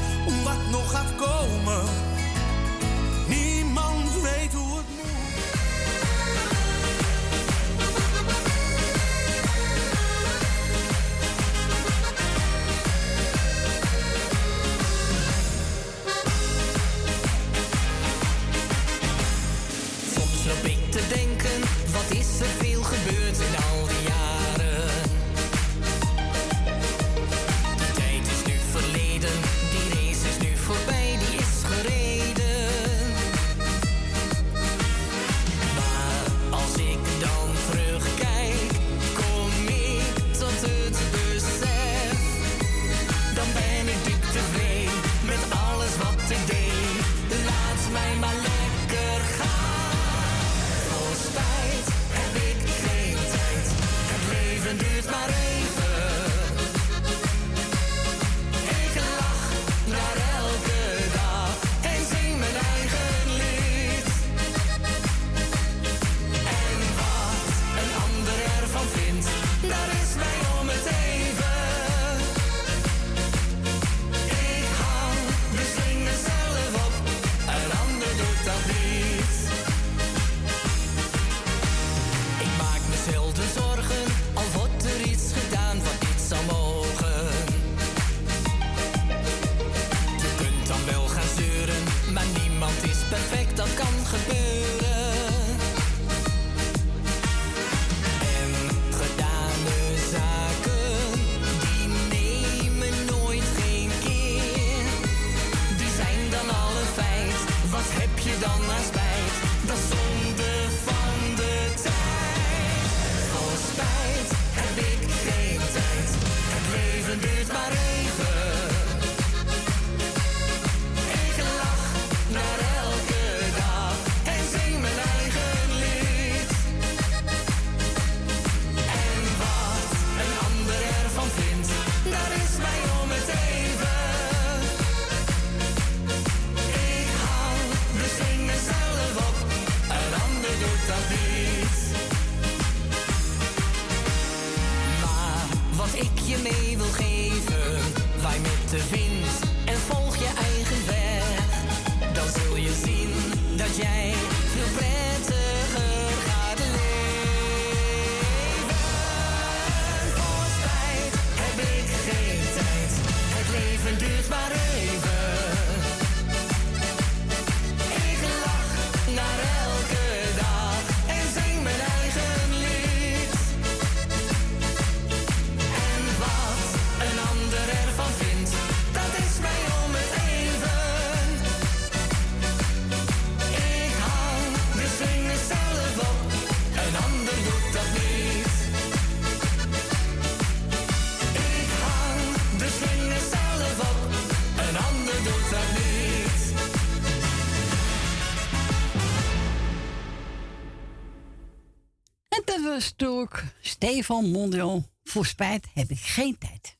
Stefan Mondial, voor spijt heb ik geen tijd.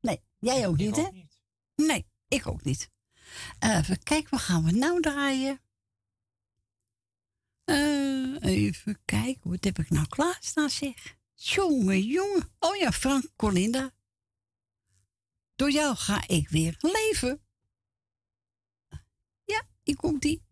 Nee, jij ook niet, hè? Nee, ik ook niet. Eh, even kijken, wat gaan we nou draaien? Eh, even kijken, wat heb ik nou klaarstaan, zeg? Jongen, jonge, Oh ja, Frank Colinda. Door jou ga ik weer leven. Ja, ik kom die.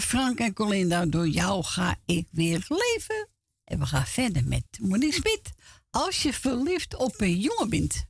Frank en Colinda. Door jou ga ik weer leven. En we gaan verder met Monique Smit. Als je verliefd op een jongen bent.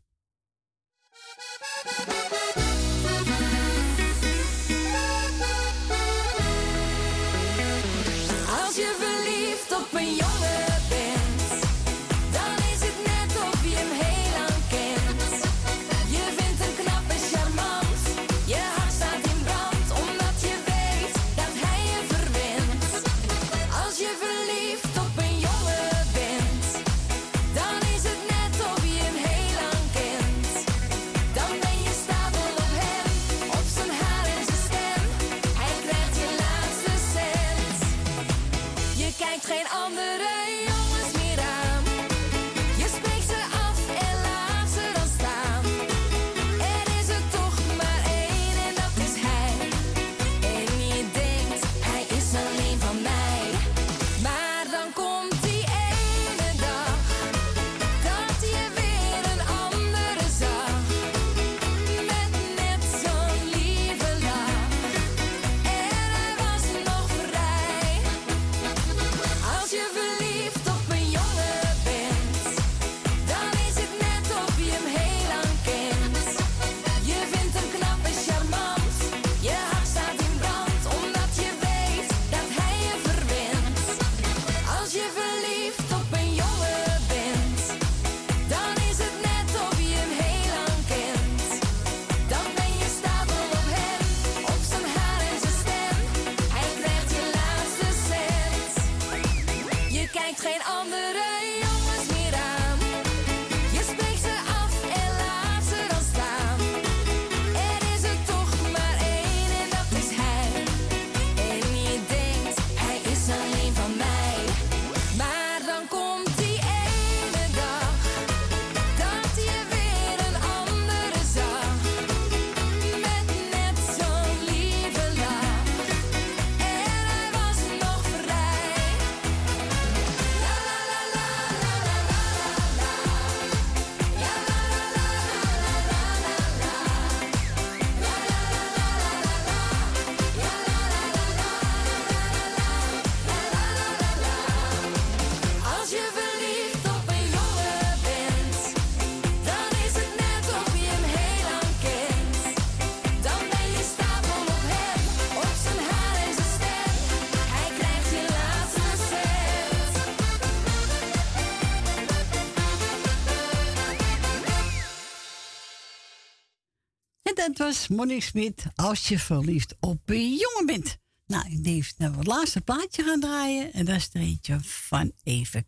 was Monique Smit als je verliefd op een jongen bent. Nou, ik denk dat we het laatste plaatje gaan draaien. En dat is er eentje van even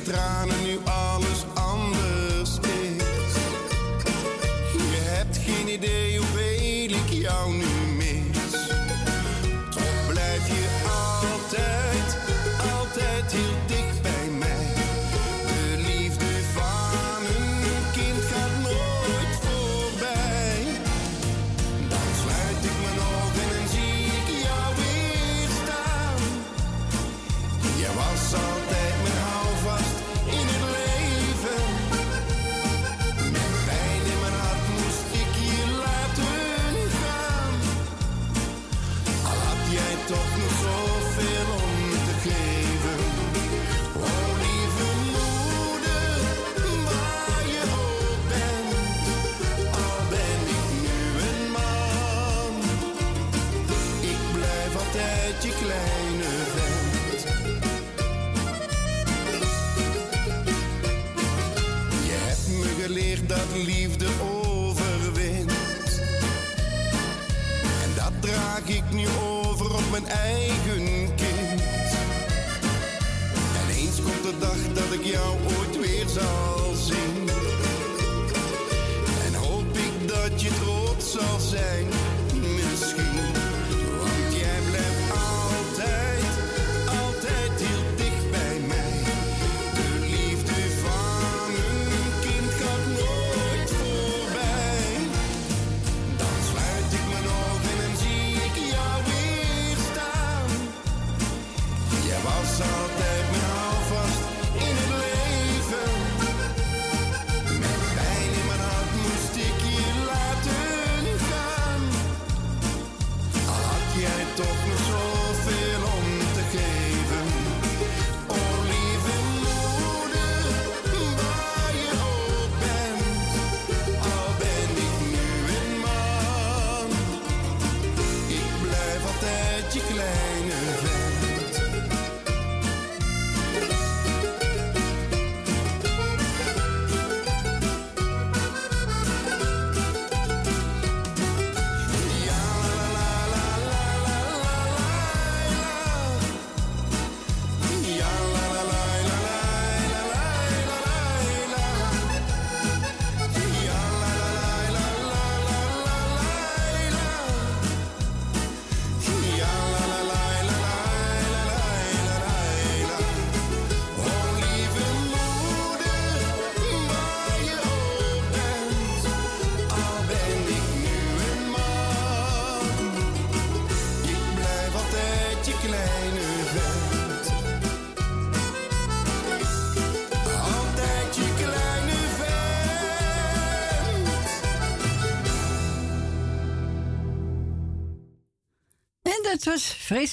tranen nu alle eigen kind. En eens komt de dag dat ik jou ooit weer zal.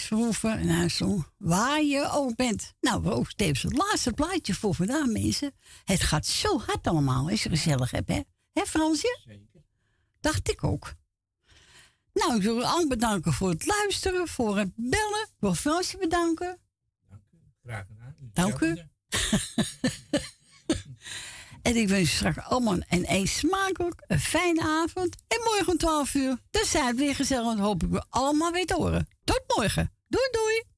En hij zong Waar je ook bent. Nou, we ook tevens het laatste plaatje voor vandaag, mensen. Het gaat zo hard allemaal, als je gezellig hebt, hè? Hè, Fransje? Zeker. Dacht ik ook. Nou, ik wil u allen bedanken voor het luisteren, voor het bellen. Ik wil Fransje bedanken. Graag gedaan. Dank u. *laughs* en ik wens u straks allemaal een, een smakelijk, een fijne avond. En morgen om 12 uur, dan zijn we weer gezellig. En hoop ik we allemaal weer te horen. Tot morgen. Doei, doei.